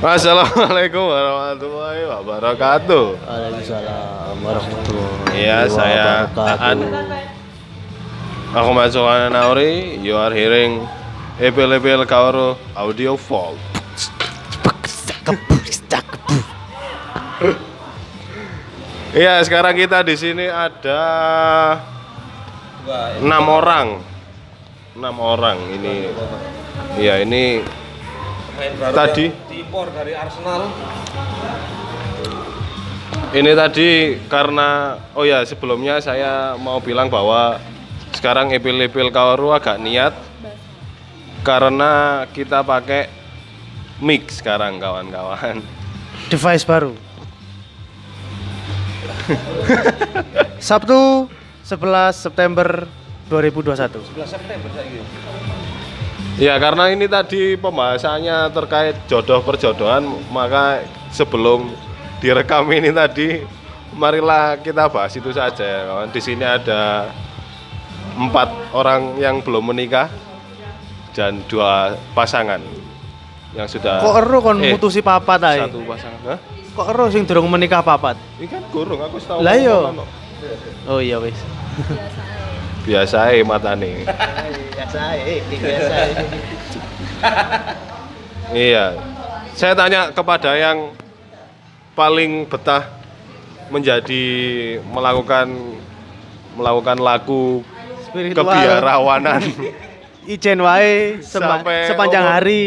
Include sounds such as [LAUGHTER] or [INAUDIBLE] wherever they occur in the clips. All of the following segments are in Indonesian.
Assalamualaikum warahmatullahi wabarakatuh. Waalaikumsalam warahmatullahi Iya, saya Aan. Aku masuk Nauri. You are hearing Epil-epil Kaoro Audio Vault. Iya, sekarang kita di sini ada enam orang. Enam orang ini. Iya, ini tadi diimpor dari Arsenal. Ini tadi karena oh ya sebelumnya saya mau bilang bahwa sekarang epil-epil kaoru agak niat karena kita pakai mic sekarang kawan-kawan. Device baru. [LAUGHS] Sabtu 11 September 2021. 11 September saya Ya karena ini tadi pembahasannya terkait jodoh perjodohan maka sebelum direkam ini tadi marilah kita bahas itu saja ya kawan. Di sini ada empat orang yang belum menikah dan dua pasangan yang sudah Kok ero kon eh, mutusi papat ae? satu pasangan Hah? Kok ero sing durung menikah papat? Ini kan kurung aku tahu. Lah iya. Oh iya wis. Biasa ya matane. Biasa biasa. Iya. Saya tanya kepada yang paling betah menjadi melakukan melakukan laku Spiritual. kebiarawanan [LAUGHS] Ijen wae Sampai sepanjang umur- hari.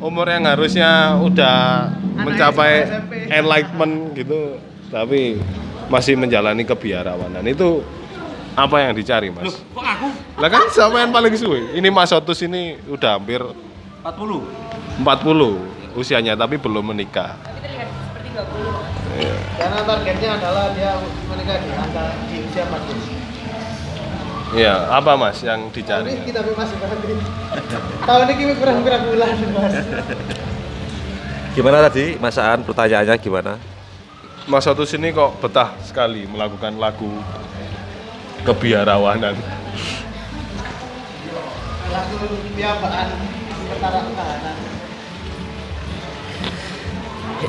umur yang harusnya udah mencapai enlightenment gitu tapi masih menjalani kebiarawanan itu apa yang dicari mas? Kok aku? Lah kan sama yang paling suwe. Ini Mas Otus ini udah hampir 40. 40 usianya tapi belum menikah. Karena targetnya adalah dia menikah di angka di usia 40. Iya, apa Mas yang dicari? kita masih berhenti. Tahun ini kurang berapa bulan, Mas? Gimana tadi Mas Aan pertanyaannya gimana? Mas Otus ini kok betah sekali melakukan lagu kebiarawanan.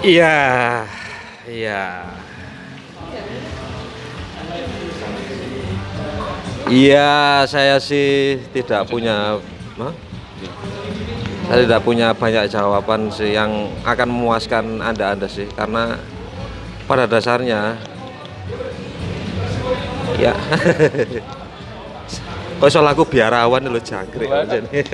Iya. Iya. Iya, saya sih tidak punya Hah? Saya tidak punya banyak jawaban sih yang akan memuaskan Anda-anda sih karena pada dasarnya ya Kok soal aku biarawan lo jangkrik Lah, aja [LAUGHS] nih.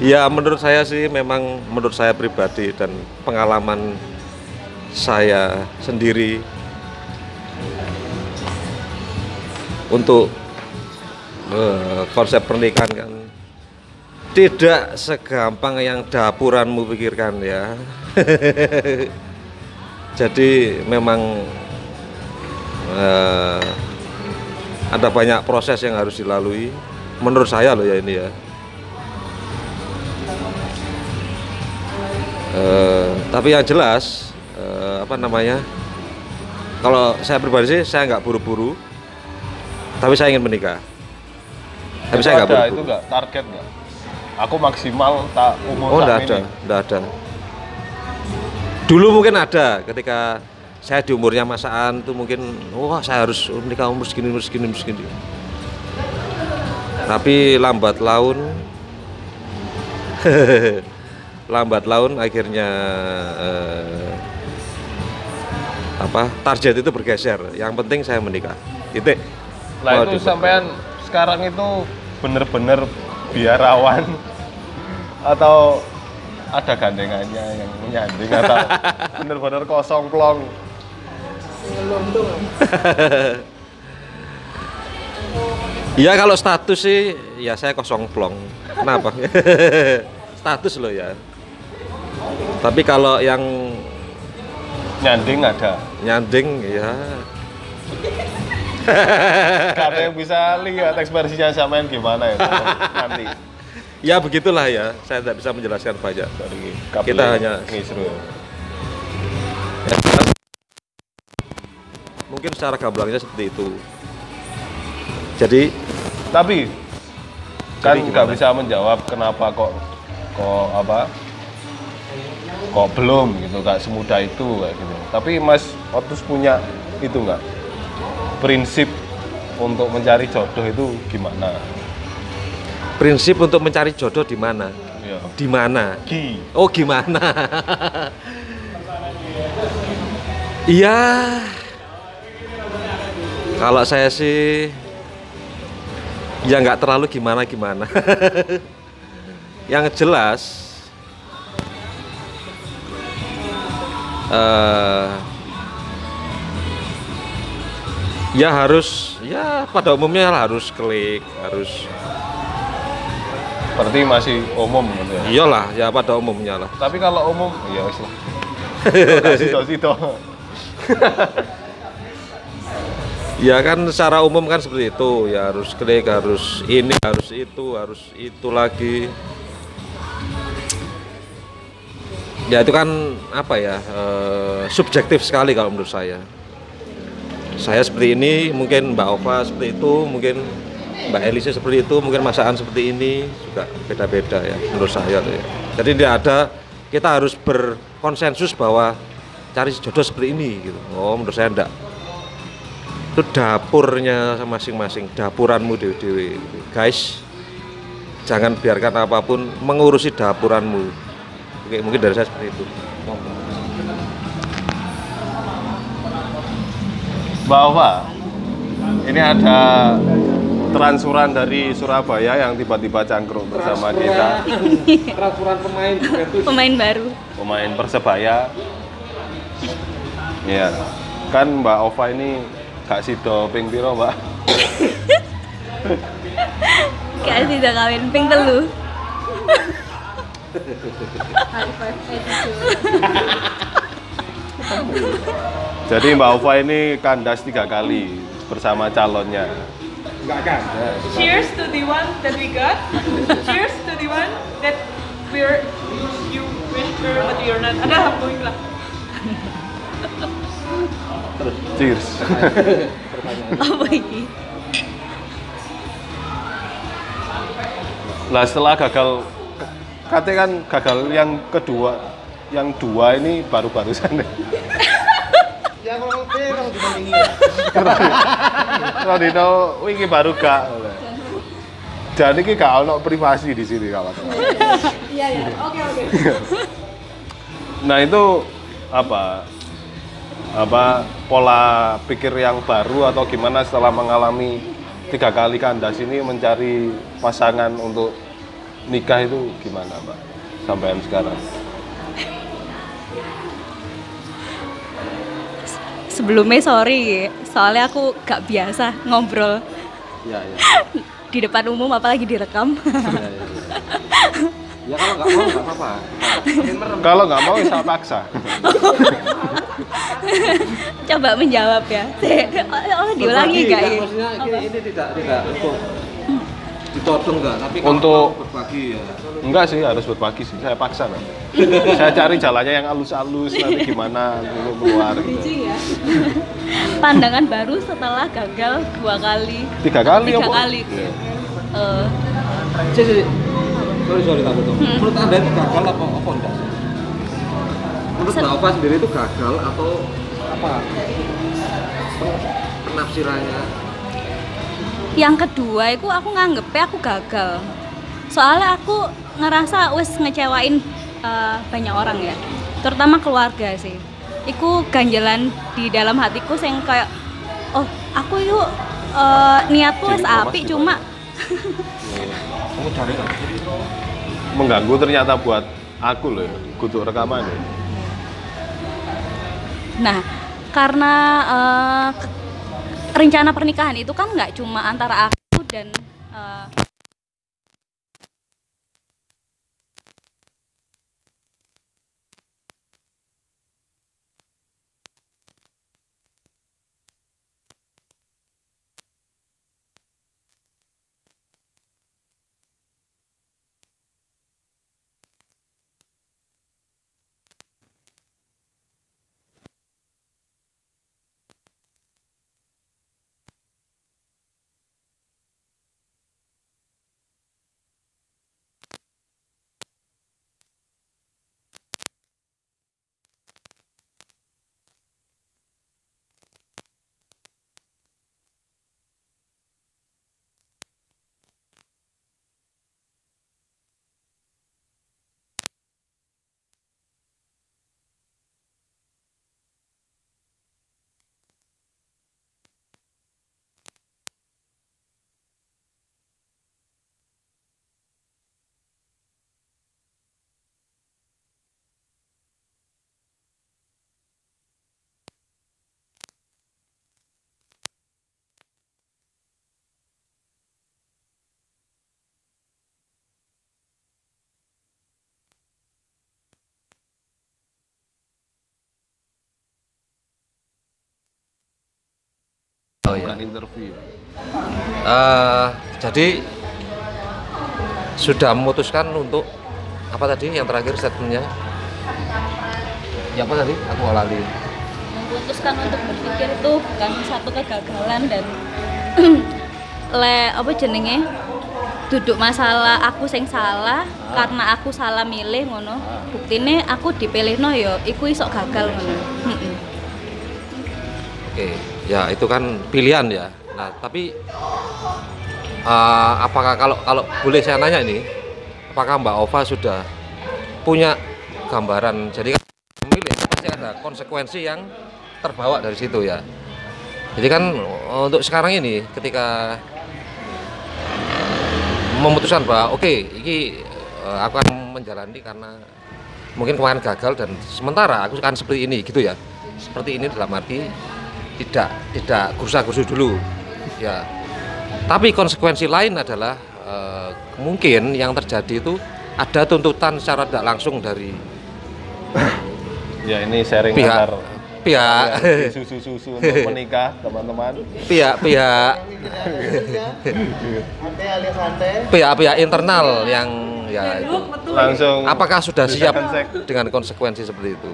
Ya menurut saya sih memang menurut saya pribadi dan pengalaman saya sendiri untuk eh, konsep pernikahan kan tidak segampang yang dapuranmu pikirkan ya. [LAUGHS] Jadi memang eh, ada banyak proses yang harus dilalui. Menurut saya loh ya ini ya. Eh, tapi yang jelas eh, apa namanya kalau saya pribadi sih saya nggak buru-buru tapi saya ingin menikah. Tapi Itu saya nggak ada, buru-buru. itu enggak target enggak? Aku maksimal tak umur oh tak ada ada dulu mungkin ada ketika saya di umurnya masaan tuh mungkin wah saya harus menikah umur segini umur segini umur segini? Tapi lambat laun [LAUGHS] lambat laun akhirnya eh, apa target itu bergeser. Yang penting saya menikah. Titik. Lah itu sampean sekarang itu bener-bener biarawan atau ada gandengannya yang menyanding atau [LAUGHS] bener-bener kosong plong [LAUGHS] Ya kalau status sih ya saya kosong plong. Kenapa? [LAUGHS] status loh ya. Tapi kalau yang nyanding ada nyanding ya karena yang bisa lihat ekspresinya sampean gimana ya nanti ya begitulah ya. Saya tidak bisa menjelaskan banyak. dari Kita hanya- ngisru. Ya, mungkin secara gamblangnya seperti itu. Jadi tapi kan nggak bisa menjawab kenapa kok kok apa kok belum gitu nggak semudah itu kayak gitu. Tapi Mas Otus punya itu nggak? Prinsip untuk mencari jodoh itu gimana prinsip untuk mencari jodoh di mana? Ya di mana? Oh gimana iya. Kalau saya sih ya nggak terlalu gimana gimana [LAUGHS] yang jelas eh ya harus ya pada umumnya harus klik harus berarti masih umum gitu ya? Iyalah ya pada umumnya lah. Tapi kalau umum ya wis lah. [LAUGHS] Sido [LAUGHS] Ya kan secara umum kan seperti itu. Ya harus klik harus ini harus itu harus itu lagi. Ya itu kan apa ya eh, subjektif sekali kalau menurut saya. Saya seperti ini mungkin Mbak Ova seperti itu mungkin Mbak Elisa seperti itu mungkin masakan seperti ini juga beda-beda ya menurut saya ya. jadi tidak ada kita harus berkonsensus bahwa cari jodoh seperti ini gitu. Oh menurut saya enggak. Itu dapurnya masing-masing dapuranmu dewi-dewi guys jangan biarkan apa pun mengurusi dapuranmu. Oke mungkin dari saya seperti itu. Ova ini ada transuran dari Surabaya yang tiba-tiba cangkruk bersama kita. Peraturan pemain pemain baru. Pemain persebaya. Ya kan Mbak Ova ini gak sido ping piro Mbak? [LAUGHS] Kayak tidak kawin ping telu. Jadi Mbak Ova ini kandas tiga kali bersama calonnya Cheers to the one that we got. Cheers to the one that we're you wish we're but you're not. Ada alhamdulillah. cheers [LAUGHS] apa ini Lah setelah gagal katanya kan gagal yang kedua yang dua ini baru-barusan [LAUGHS] Ya kalau B kalau dibandingin. [LAUGHS] Rodino wingi baru gak. Dan ini gak ono privasi di sini kawan Iya ya. Oke oke. [LAUGHS] nah itu apa? Apa pola pikir yang baru atau gimana setelah mengalami tiga kali kandas ini mencari pasangan untuk nikah itu gimana mbak sampai sekarang sebelumnya sorry. Soalnya aku gak biasa ngobrol ya ya [LAUGHS] di depan umum apalagi direkam. Ya kalau nggak mau nggak apa-apa. Kalau nggak mau saya paksa. Coba menjawab ya. Oh, diulangi Berbagi, gak kan? ya? Maksudnya ini, ini tidak tidak untuk ditodong enggak tapi kalau Untuk- berbagi ya. Enggak sih harus berbagi sih. Saya paksa nanti [LAUGHS] saya cari jalannya yang halus-halus nanti [LAUGHS] gimana dulu keluar gitu. Ya. [LAUGHS] pandangan baru setelah gagal dua kali. Tiga kali tiga apa? kali. Iya. Eh, sih sih sorry sorry tak betul menurut anda itu gagal apa apa enggak? Sih menurut Mbak Ova sendiri itu gagal atau apa? Penafsirannya yang kedua itu aku nganggepnya aku gagal. Soalnya aku ngerasa wes ngecewain eh, banyak orang ya. Terutama keluarga sih. Iku ganjalan di dalam hatiku yang kayak oh aku itu eh, niatku wes api cuma kamu cari mengganggu ternyata buat aku loh kutuk rekaman ya. nah karena ke- rencana pernikahan itu kan nggak cuma antara aku dan eh, Oh, iya. bukan interview. Eh, jadi sudah memutuskan untuk apa tadi yang terakhir statementnya? Ya apa tadi? Aku lali. memutuskan untuk berpikir itu bukan satu kegagalan dan [CLEARS THROAT] le apa jenenge duduk masalah aku sing salah karena aku salah milih ngono buktine aku dipilih no yo iku isok gagal ngono. Oke, ya itu kan pilihan ya. Nah, tapi eh, apakah kalau kalau boleh saya nanya ini, apakah Mbak Ova sudah punya gambaran? Jadi kan memilih pasti ada konsekuensi yang terbawa dari situ ya. Jadi kan untuk sekarang ini ketika memutuskan bahwa oke, ini eh, aku akan menjalani karena mungkin kemarin gagal dan sementara aku akan seperti ini gitu ya. Seperti ini dalam arti tidak tidak gursa-gursu dulu. Ya. Tapi konsekuensi lain adalah eh, mungkin yang terjadi itu ada tuntutan secara tidak langsung dari Ya ini sharing pihak antar pihak susu-susu untuk menikah teman-teman. pihak pihak Santai alias santai. pihak pihak internal yang ya itu. Langsung apakah sudah siap dengan konsekuensi seperti itu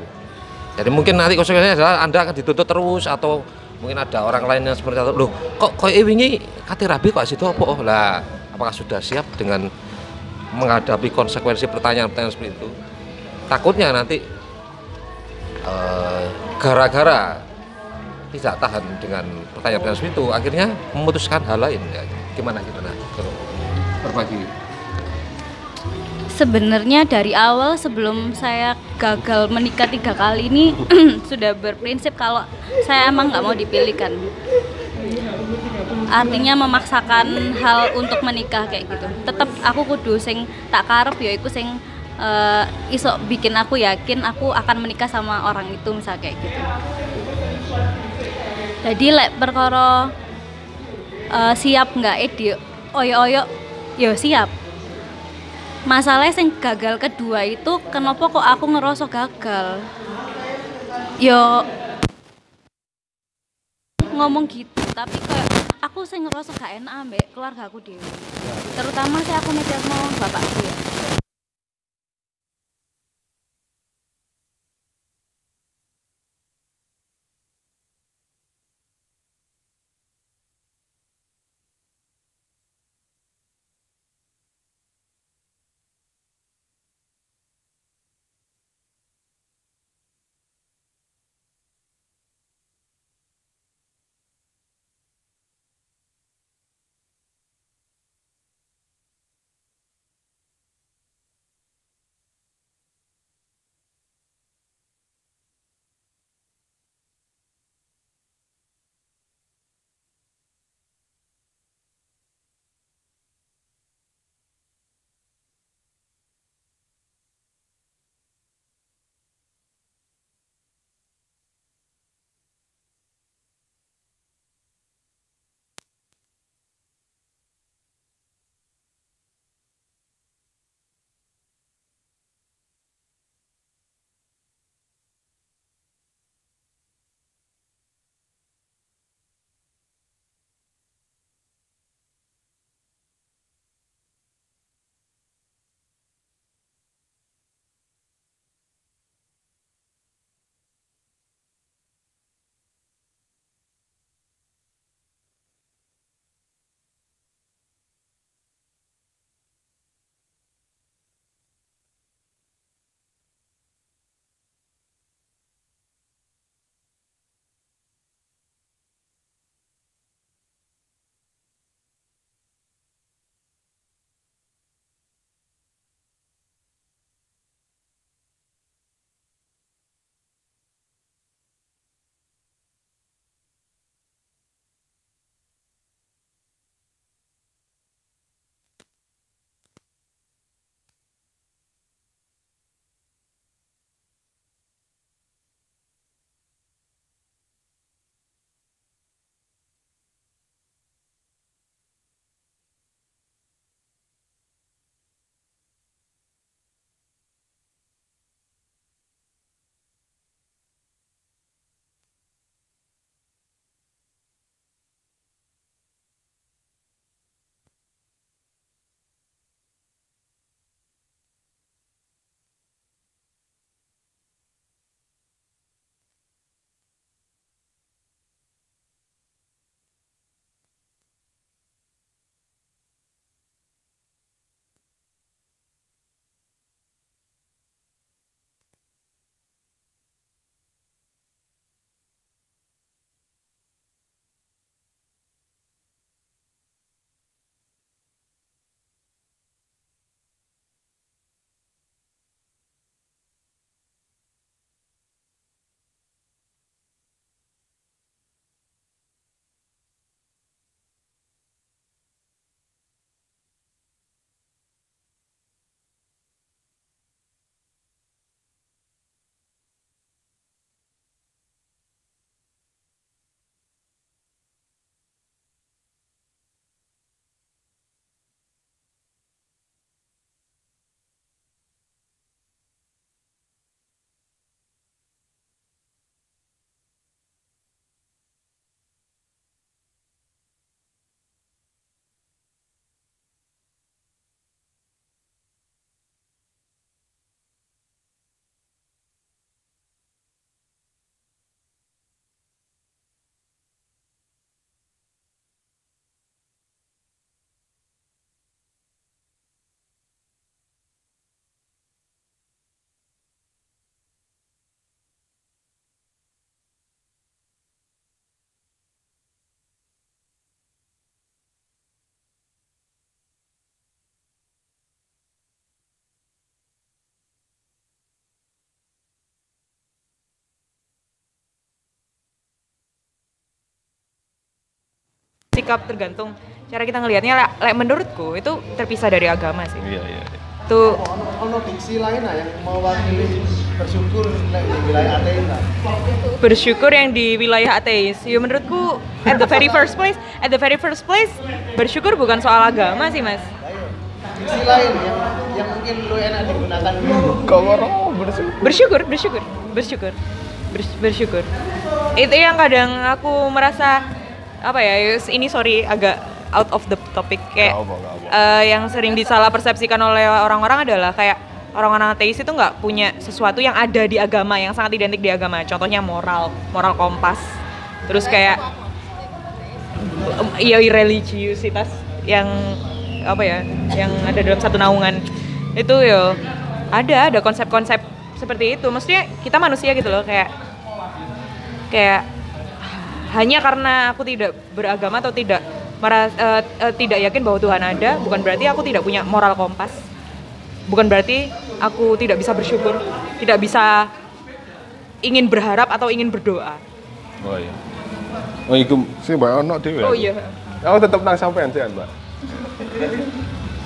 jadi mungkin nanti konsekuensinya adalah anda akan dituntut terus atau mungkin ada orang lain yang seperti itu. Loh kok kok wingi kate rabi kok situ apa? Oh lah apakah sudah siap dengan menghadapi konsekuensi pertanyaan-pertanyaan seperti itu? Takutnya nanti eh, gara-gara tidak tahan dengan pertanyaan-pertanyaan seperti itu akhirnya memutuskan hal lain. Ya gimana gimana berbagi sebenarnya dari awal sebelum saya gagal menikah tiga kali ini [CLEARS THROAT] sudah berprinsip kalau saya emang nggak mau dipilihkan. Artinya memaksakan hal untuk menikah kayak gitu. Tetap aku kudu sing tak karep ya iku sing eh, iso bikin aku yakin aku akan menikah sama orang itu misal kayak gitu. Jadi lek perkara eh, siap nggak edi oyo-oyo yo siap masalahnya yang gagal kedua itu kenapa kok aku ngerasa gagal? Yo ngomong gitu tapi kayak aku sih ngerasa gak enak ambek keluarga aku dewi. Terutama sih aku mikir mau bapakku ya sikap tergantung cara kita ngelihatnya lah like, menurutku itu terpisah dari agama sih Iya iya. iya. tuh ono diksi lain lah yang mewakili bersyukur nek di wilayah ateis lah. bersyukur yang di wilayah ateis ya menurutku at the very first place at the very first place bersyukur bukan soal agama sih mas. Diksi lain yang yang mungkin lu enak digunakan Kau orang bersyukur. bersyukur bersyukur bersyukur Bers- bersyukur itu yang kadang aku merasa apa ya ini sorry agak out of the topic. Kayak Nggak apa, nggak apa. eh, yang sering disalah persepsikan oleh orang-orang adalah kayak orang-orang ateis itu nggak punya sesuatu yang ada di agama yang sangat identik di agama. Contohnya moral moral kompas. Terus kayak iya religiusitas yang apa ya yang ada dalam satu naungan. Itu yo ada ada konsep-konsep seperti itu. Maksudnya kita manusia gitu loh kayak kayak hanya karena aku tidak beragama atau tidak meras- eh, eh, tidak yakin bahwa Tuhan ada bukan berarti aku tidak punya moral kompas bukan berarti aku tidak bisa bersyukur tidak bisa ingin berharap atau ingin berdoa Oh iya. Oh iku sih mbak ono dhewe. oh iya Aku tetap nang sampean sih mbak.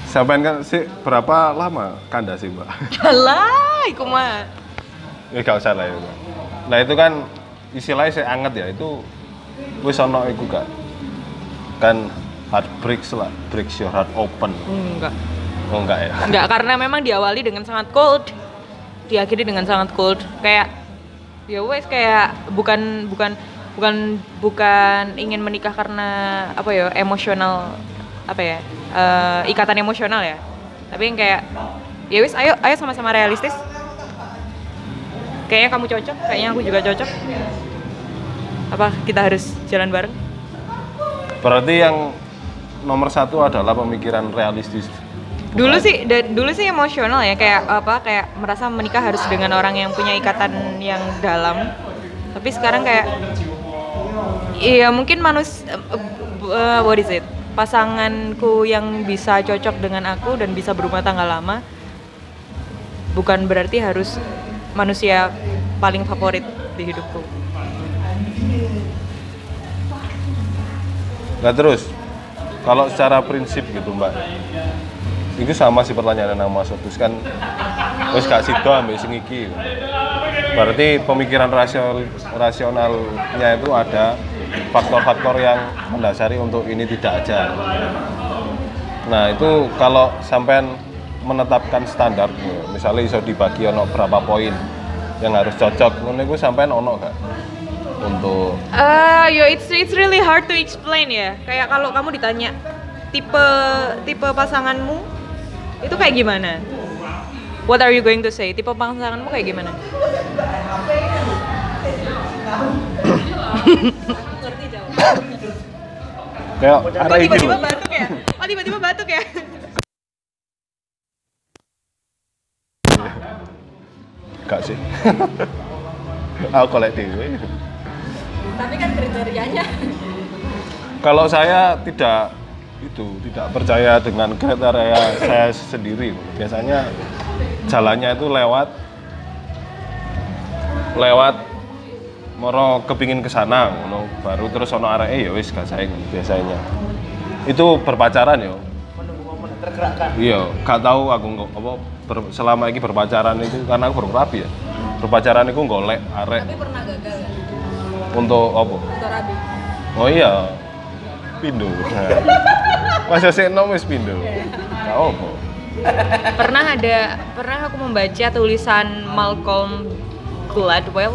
Sampean kan sih berapa lama kanda sih mbak? [LAUGHS] Alah, iku mah Ya gak usah lah ya. Mbak. Nah itu kan istilahnya saya anget ya itu wis ono iku gak kan heart breaks lah breaks your heart open enggak oh enggak ya Enggak, karena memang diawali dengan sangat cold, diakhiri dengan sangat cold. Kayak ya wes kayak bukan bukan bukan bukan ingin menikah karena apa ya emosional apa ya eh, ikatan emosional ya. Tapi yang kayak ya wes ayo ayo sama-sama realistis. Kayaknya kamu cocok, kayaknya aku juga cocok. Apa kita harus jalan bareng? berarti yang nomor satu adalah pemikiran realistis. Dulu sih dulu sih emosional ya kayak apa kayak merasa menikah harus dengan orang yang punya ikatan yang dalam. Tapi sekarang kayak iya mungkin manus uh, what is it? Pasanganku yang bisa cocok dengan aku dan bisa berumah tangga lama bukan berarti harus manusia paling favorit di hidupku Nah terus, kalau secara prinsip gitu mbak, itu sama sih pertanyaan yang Mas Otus kan, wis gak sido ambil sing iki. Berarti pemikiran rasio- rasionalnya itu ada faktor-faktor yang mendasari untuk ini tidak aja. Nah itu kalau sampean menetapkan standar, misalnya iso dibagi ono berapa poin yang harus cocok, ngono iku sampean ono gak? Untuk Eh, yo it's it's really hard to explain ya. Kayak kalau kamu ditanya tipe tipe pasanganmu itu kayak gimana? What are you going to say? Tipe pasanganmu kayak gimana? kayak Kok arah ini tiba-tiba batuk ya? Oh tiba-tiba batuk ya? Gak sih. [LAUGHS] Aku kolek dewe. Tapi kan kriterianya Kalau saya tidak itu tidak percaya dengan kriteria saya sendiri. Biasanya jalannya itu lewat lewat moro kepingin ke sana ngono baru terus ono areke ya wis gak saing biasanya. Itu berpacaran tergerakkan. Iya, gak tahu aku nggak apa ber- selama ini berpacaran itu karena aku baru rapi ya. Berpacaran itu golek arek Tapi pernah gagal ya? Untuk apa? Untuk rabi Oh iya, pindo. [LAUGHS] Masa sih nom wis pindo. Gak apa. pernah ada pernah aku membaca tulisan Malcolm Gladwell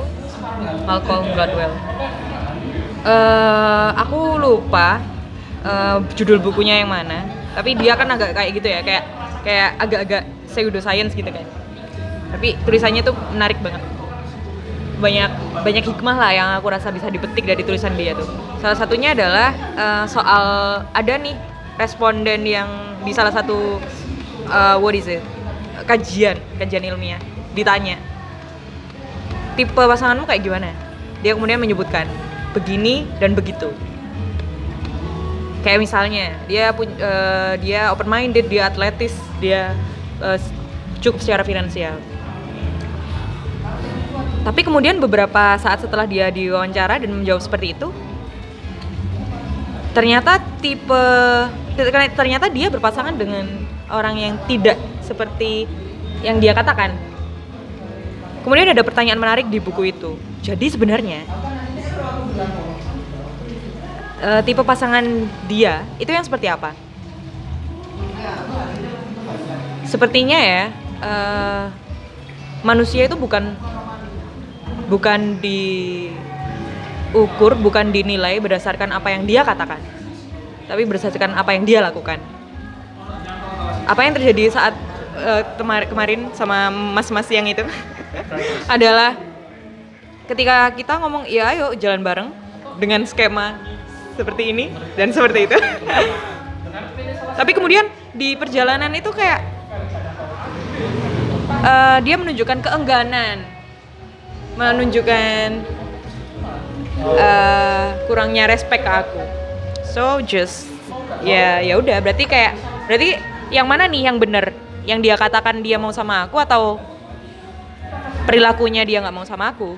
Malcolm Gladwell Eh, aku lupa eh, judul bukunya yang mana tapi dia kan agak kayak gitu ya kayak kayak agak-agak pseudoscience gitu kan tapi tulisannya tuh menarik banget banyak banyak hikmah lah yang aku rasa bisa dipetik dari tulisan dia tuh. Salah satunya adalah eh, soal ada nih responden yang di salah satu eh, what is it? Kajian kajian ilmiah ditanya tipe pasanganmu kayak gimana? Dia kemudian menyebutkan begini dan begitu. Kayak misalnya dia eh, dia open minded dia atletis dia eh, cukup secara finansial tapi kemudian beberapa saat setelah dia diwawancara dan menjawab seperti itu ternyata tipe ternyata dia berpasangan dengan orang yang tidak seperti yang dia katakan. Kemudian ada pertanyaan menarik di buku itu. Jadi sebenarnya eh, tipe pasangan dia itu yang seperti apa? Sepertinya ya eh, manusia itu bukan bukan diukur, bukan dinilai berdasarkan apa yang dia katakan, tapi berdasarkan apa yang dia lakukan. Apa yang terjadi saat temar- kemarin sama mas-mas yang itu [LAUGHS] adalah ketika kita ngomong iya ayo jalan bareng dengan skema seperti ini dan seperti itu. [LAUGHS] tapi kemudian di perjalanan itu kayak eh, dia menunjukkan keengganan, menunjukkan eh, kurangnya respect ke aku. So just ya ya udah berarti kayak berarti yang mana nih yang bener? Yang dia katakan dia mau sama aku atau perilakunya dia nggak mau sama aku?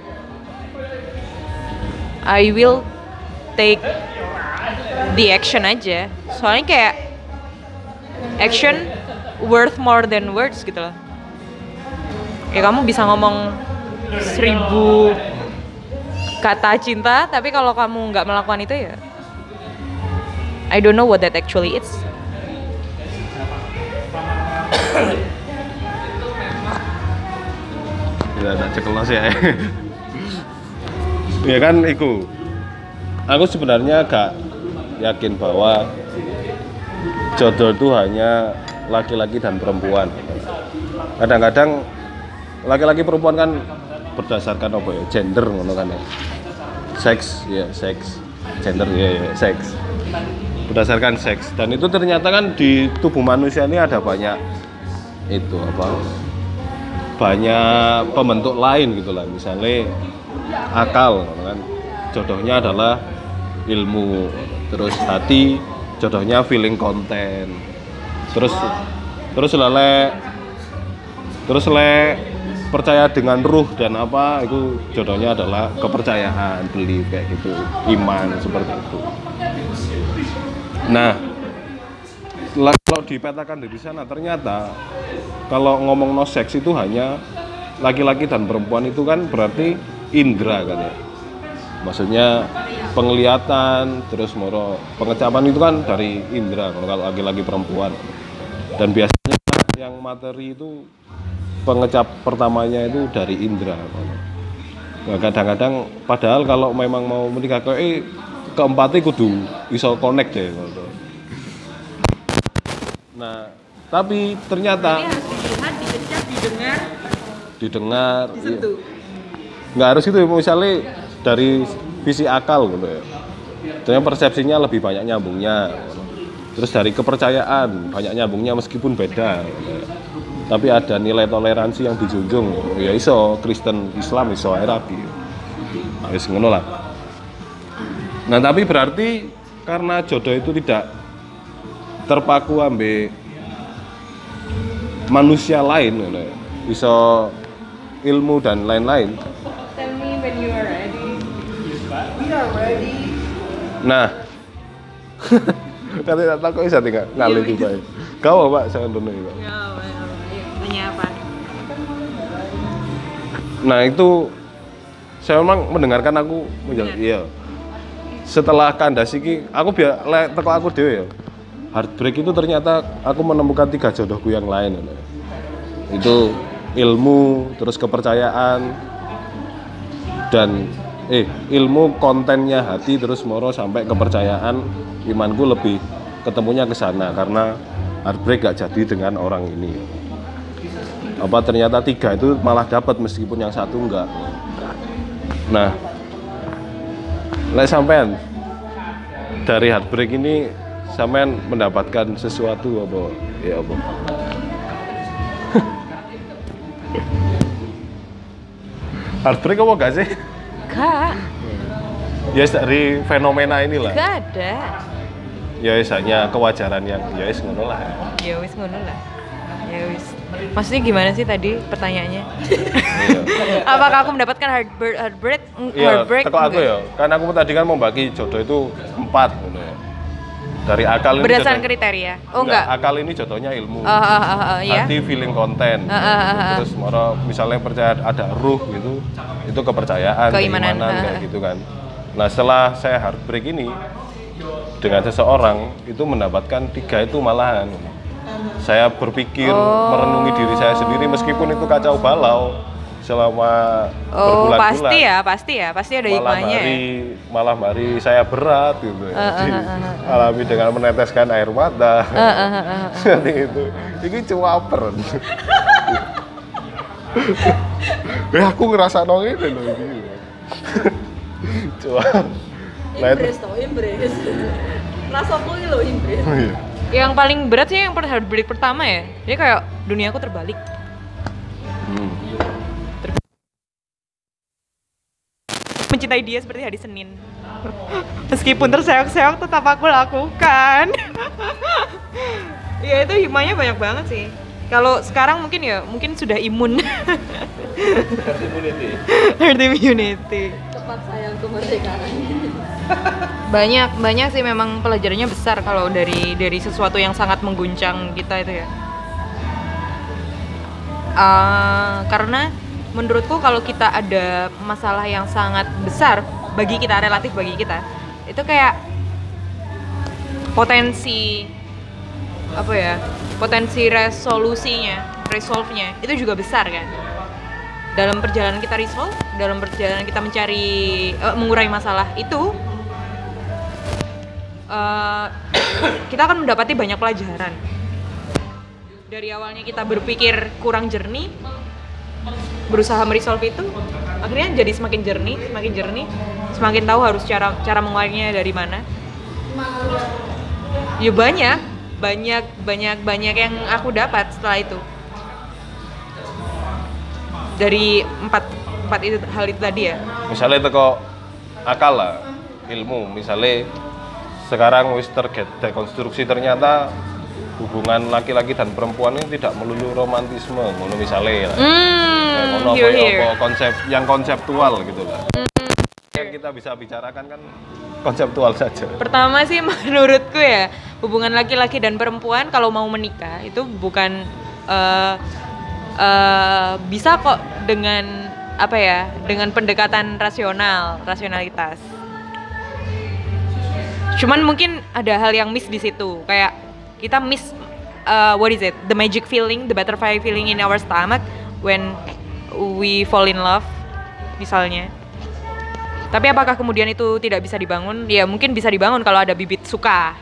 I will take the action aja. Soalnya kayak action worth more than words gitu loh. Ya kamu bisa ngomong seribu kata cinta, tapi kalau kamu nggak melakukan itu ya, I don't know what that actually is. Tidak ada cekelos ya. [LAUGHS] ya kan iku. Aku sebenarnya gak yakin bahwa jodoh itu hanya laki-laki dan perempuan. Kadang-kadang laki-laki perempuan kan berdasarkan apa ya? Gender ngono kan ya. Seks, ya seks. Gender ya, ya seks. Berdasarkan seks dan itu ternyata kan di tubuh manusia ini ada banyak itu apa banyak pembentuk lain gitu lah misalnya akal kan jodohnya adalah ilmu terus hati jodohnya feeling konten terus terus lele terus le percaya dengan ruh dan apa itu jodohnya adalah kepercayaan beli kayak gitu iman seperti itu. Nah kalau dipetakan dari sana ternyata kalau ngomong no seks itu hanya laki-laki dan perempuan itu kan berarti indera kan ya. Maksudnya penglihatan terus moro pengecapan itu kan dari indera kalau laki-laki perempuan. Dan biasanya yang materi itu pengecap pertamanya itu dari indera nah, kadang-kadang padahal kalau memang mau menikah ke eh, keempatnya kudu iso connect ya gitu. Nah, tapi ternyata harus dilihat, didengar, didengar iya. nggak harus gitu misalnya dari visi akal gitu ya ternyata persepsinya lebih banyak nyambungnya terus dari kepercayaan banyak nyambungnya meskipun beda gitu ya. Tapi ada nilai toleransi yang dijunjung ya iso Kristen Islam iso ae rabi ya wis ngono lah nah tapi berarti karena jodoh itu tidak terpaku ambe manusia lain ngono ya. iso ilmu dan lain-lain. Nah, [LAUGHS] kata tak tahu bisa tinggal ngalih juga ya. Kau pak saya dulu. Ya, apa? Nah itu saya memang mendengarkan aku menjawab iya. Setelah kandas iki, aku biar le, teko aku dewe ya. Heartbreak itu ternyata aku menemukan tiga jodohku yang lain. ya. Itu ilmu, terus kepercayaan, dan eh ilmu kontennya hati terus moro sampai kepercayaan imanku lebih ketemunya ke sana karena heartbreak gak jadi dengan orang ini apa ternyata tiga itu malah dapat meskipun yang satu enggak. Nah lek sampean dari heartbreak ini sampean mendapatkan sesuatu apa? Ya apa? [LAUGHS] Heartbreak apa gak sih? Gak, ya dari fenomena inilah. Gak ada. ya wis hanya kewajaran yang ya wis ngono lah. Ya wis ngono lah. Ya wis. Maksudnya gimana sih tadi pertanyaannya? Iya. [LAUGHS] Apakah aku mendapatkan heartbreak? Heartbreak? Iya, heartbreak teko aku enggak? ya. Kan aku tadi kan membagi jodoh itu empat gitu ya. dari akal ini Berdasarkan jodoh- kriteria. Oh enggak. akal ini contohnya ilmu Oh, oh, oh, oh, iya. hati feeling konten ah, ah, ah. terus moro misalnya percaya ada ruh gitu itu kepercayaan Keimanan, keimanan ah, kayak gitu kan nah setelah saya heartbreak ini dengan seseorang itu mendapatkan tiga itu malahan saya berpikir Oh. merenungi diri saya sendiri meskipun itu kacau balau selama Oh, berbulan-bulan pasti ya, pasti ya. Pasti ada malam hikmahnya ya. hari malam hari saya berat gitu Ah, ah, Jadi, ah, ah, alami dengan meneteskan air mata Ah, ah, ah, ah. seperti itu ini cuaper eh [LAUGHS] aku ngerasa nong ini loh ini [LAUGHS] coba nah itu toh, imbres. Rasaku ini loh imbres. Yang paling berat sih yang per heartbreak pertama ya. Jadi kayak duniaku terbalik. Hmm. Mencintai dia seperti hari Senin. Meskipun terseok-seok tetap aku lakukan. [LAUGHS] ya itu hikmahnya banyak banget sih. Kalau sekarang mungkin ya mungkin sudah imun. Herd immunity. Cepat sayang kemerdekaan. Banyak banyak sih memang pelajarannya besar kalau dari dari sesuatu yang sangat mengguncang kita itu ya. Ah, karena menurutku kalau kita ada masalah yang sangat besar bagi kita relatif bagi kita itu kayak potensi apa ya potensi resolusinya resolve-nya itu juga besar kan dalam perjalanan kita resolve dalam perjalanan kita mencari eh, mengurai masalah itu eh, [COUGHS] kita akan mendapati banyak pelajaran. Dari awalnya kita berpikir kurang jernih berusaha meresolve itu akhirnya jadi semakin jernih semakin jernih semakin tahu harus cara cara menguainya dari mana. Ya banyak banyak banyak banyak yang aku dapat setelah itu. Dari empat empat itu hal itu tadi ya? Misalnya teko akal lah ilmu. Misalnya sekarang wis terget dekonstruksi ternyata hubungan laki-laki dan perempuan ini tidak melulu romantisme ngono misalnya ya Kayak hmm ngono here apa, here apa konsep yang konseptual gitu lah. Yang kita bisa bicarakan kan konseptual saja. Pertama sih [LAUGHS] menurutku ya hubungan laki-laki dan perempuan kalau mau menikah itu bukan eh, eh, bisa kok dengan apa ya dengan pendekatan rasional rasionalitas. Cuman mungkin ada hal yang miss di situ kayak kita miss eh, what is it the magic feeling the butterfly feeling in our stomach when we fall in love misalnya. Tapi apakah kemudian itu tidak bisa dibangun? Ya mungkin bisa dibangun kalau ada bibit suka.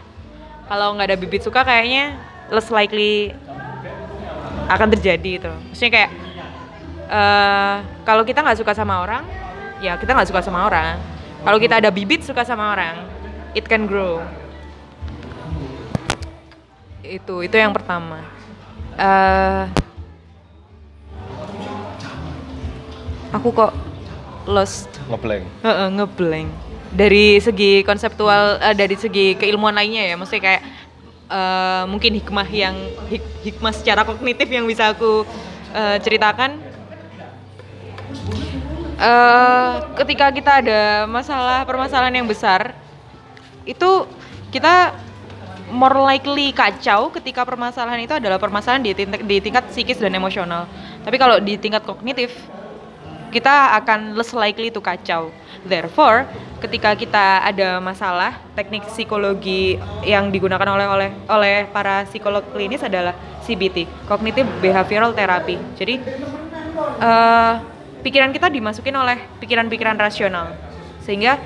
Kalau nggak ada bibit suka kayaknya less likely akan terjadi itu. Maksudnya kayak eh kalau kita nggak suka sama orang, ya kita nggak suka sama orang. Kalau kita ada bibit suka sama orang, it can grow. Itu itu yang pertama. eh aku kok lost ngeblank Heeh, ngeblank. Dari segi konseptual, eh, dari segi keilmuan lainnya ya, maksudnya kayak eh, mungkin hikmah yang hik- hikmah secara kognitif yang bisa aku eh, ceritakan. Eh, ketika kita ada masalah permasalahan yang besar, itu kita more likely kacau ketika permasalahan itu adalah permasalahan di tingkat, di tingkat psikis dan emosional. Tapi kalau di tingkat kognitif, kita akan less likely to kacau. Therefore, ketika kita ada masalah, teknik psikologi yang digunakan oleh oleh oleh para psikolog klinis adalah CBT, Cognitive Behavioral Therapy. Jadi eh, pikiran kita dimasukin oleh pikiran-pikiran rasional, sehingga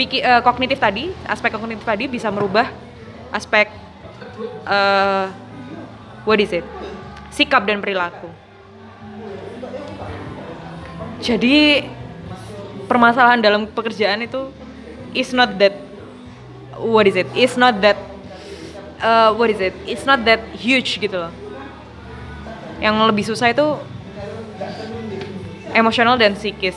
piki- eh, kognitif tadi, aspek kognitif tadi bisa merubah aspek eh, what is it, sikap dan perilaku. Jadi permasalahan dalam pekerjaan itu is not that what is it? Is not that uh, what is it? It's not that huge gitu loh. Yang lebih susah itu emosional dan psikis.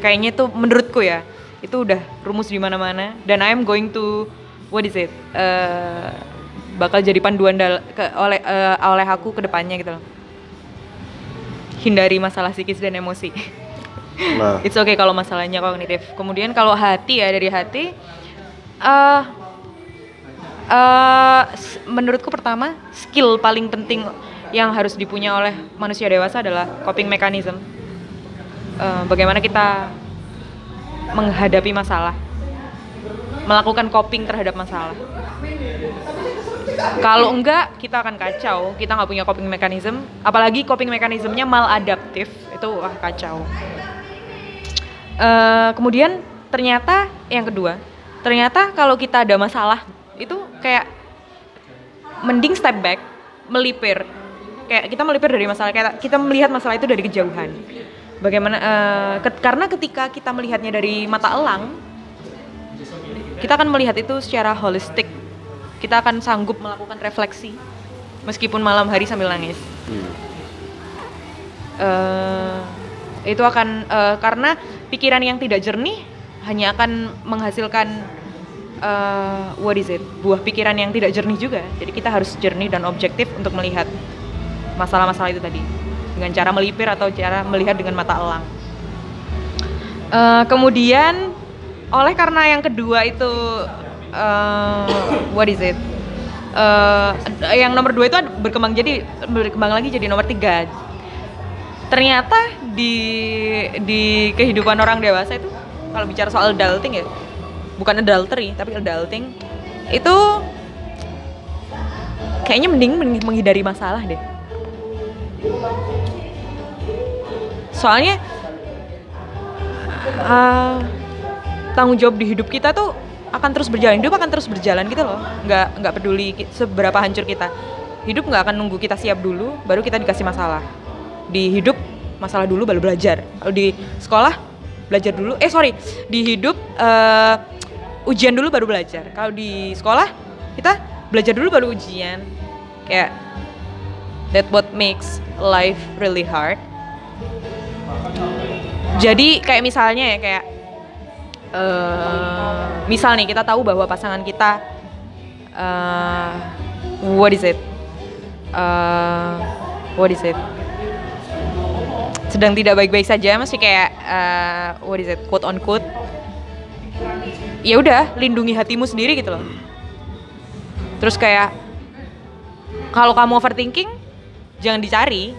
Kayaknya itu menurutku ya, itu udah rumus di mana-mana dan I am going to what is it? Uh, bakal jadi panduan dal- ke, oleh uh, oleh aku ke depannya gitu loh hindari masalah psikis dan emosi. nah [LAUGHS] It's okay kalau masalahnya kognitif. Kemudian kalau hati ya dari hati, eh Eh, s- menurutku pertama skill paling penting yang harus dipunya oleh manusia dewasa adalah coping mechanism. Eh, bagaimana kita menghadapi masalah, melakukan coping terhadap masalah. Kalau enggak, kita akan kacau. Kita nggak punya coping mechanism, apalagi coping mechanismnya maladaptif, itu wah kacau. Eh, kemudian ternyata yang kedua, ternyata kalau kita ada masalah itu kayak mending step back, melipir. Kayak kita melipir dari masalah, kita melihat masalah itu dari kejauhan. Bagaimana eh, ket- karena ketika kita melihatnya dari mata elang, kita akan melihat itu secara holistik. Kita akan sanggup melakukan refleksi meskipun malam hari sambil nangis. Eh, itu akan eh, karena pikiran yang tidak jernih hanya akan menghasilkan eh, what is it buah pikiran yang tidak jernih juga jadi kita harus jernih dan objektif untuk melihat masalah-masalah itu tadi dengan cara melipir atau cara melihat dengan mata elang? Eh, kemudian oleh karena yang kedua itu eh, what is it? Eh, yang nomor dua itu berkembang jadi berkembang lagi jadi nomor tiga. Ternyata di di kehidupan orang dewasa itu kalau bicara soal adulting ya bukan adultery tapi adulting itu kayaknya mending meng- menghindari masalah deh soalnya uh, tanggung jawab di hidup kita tuh akan terus berjalan. Hidup akan terus berjalan gitu loh. Nggak nggak peduli seberapa hancur kita. Hidup nggak akan nunggu kita siap dulu baru kita dikasih masalah. Di hidup masalah dulu baru belajar. Kalau di sekolah belajar dulu. Eh sorry. Di hidup eh, ujian dulu baru belajar. Kalau di sekolah kita belajar dulu baru ujian. Kayak that what makes life really hard jadi kayak misalnya ya kayak eh misal nih kita tahu bahwa pasangan kita eh what is it? Eh, what is it? Sedang tidak baik-baik saja masih kayak eh, what is it? Quote on quote. Ya udah lindungi hatimu sendiri gitu loh. Terus kayak kalau kamu overthinking jangan dicari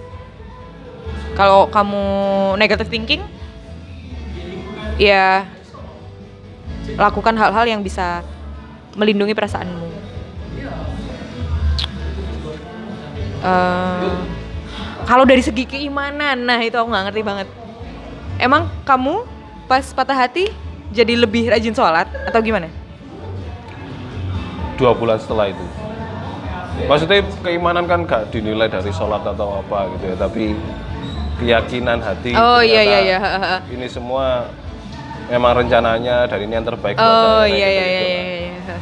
kalau kamu negative thinking ya lakukan hal-hal yang bisa melindungi perasaanmu. Eh, kalau dari segi keimanan nah itu aku nggak ngerti banget. Emang kamu pas patah hati jadi lebih rajin sholat atau gimana? Dua bulan setelah itu. Maksudnya keimanan kan gak dinilai dari sholat atau apa gitu ya tapi keyakinan hati Oh, iya, iya, iya. ini semua memang rencananya dari ini yang terbaik Oh iya iya iya iya. iya.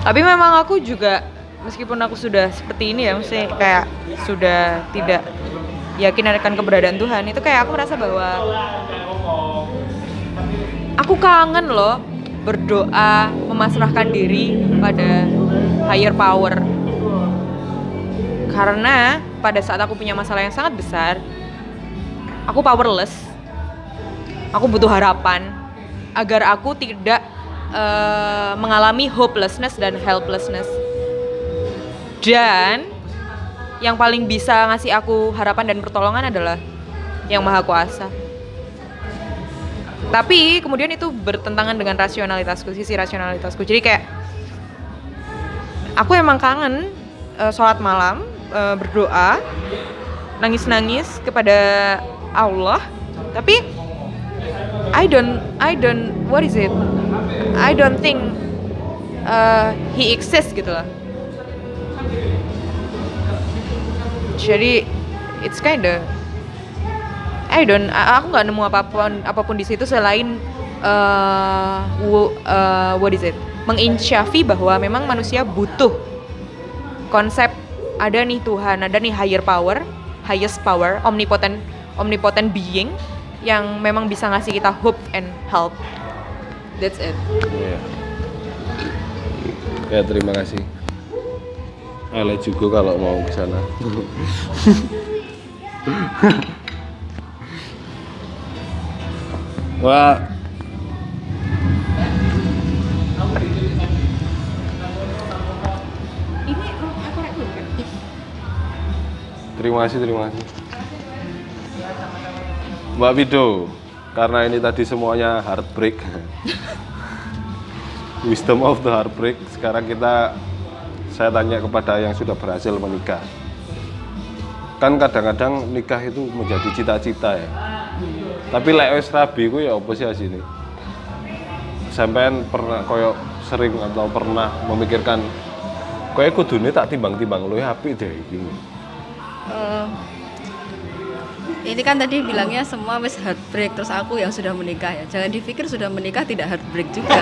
Tapi memang aku juga meskipun aku sudah seperti ini ya, mesti kayak sudah tidak yakin akan keberadaan Tuhan, itu kayak aku merasa bahwa aku kangen loh berdoa, memasrahkan diri pada higher power. Karena pada saat aku punya masalah yang sangat besar, aku powerless aku butuh harapan agar aku tidak eh, mengalami hopelessness dan helplessness. Dan yang paling bisa ngasih aku harapan dan pertolongan adalah yang maha kuasa. Tapi kemudian itu bertentangan dengan rasionalitasku, sisi rasionalitasku. Jadi kayak aku emang kangen eh, sholat malam, eh, berdoa, nangis-nangis kepada Allah. Tapi I don't I don't what is it? I don't think uh, he exists gitu lah. Jadi it's kinda I don't aku nggak nemu apa pun apa pun di situ selain uh, wo- uh, what is it? Menginsyafi bahwa memang manusia butuh konsep ada nih Tuhan, ada nih higher power, highest power, omnipotent omnipotent being yang memang bisa ngasih kita hope and help. That's it. Iya. Ya terima kasih. Ale juga kalau mau ke sana. [LAUGHS] Wah. Terima kasih, terima kasih. Mbak Wido, karena ini tadi semuanya heartbreak. [LAUGHS] Wisdom of the heartbreak. Sekarang kita saya tanya kepada yang sudah berhasil menikah. Kan kadang-kadang nikah itu menjadi cita-cita ya. Tapi lek wis rabi ku ya apa sih asine? Sampean pernah koyo sering atau pernah memikirkan koyo kudune tak timbang-timbang luwih apik deh iki. Eh, ini kan tadi bilangnya semua wis heartbreak terus aku yang sudah menikah ya. Jangan dipikir sudah menikah tidak heartbreak juga.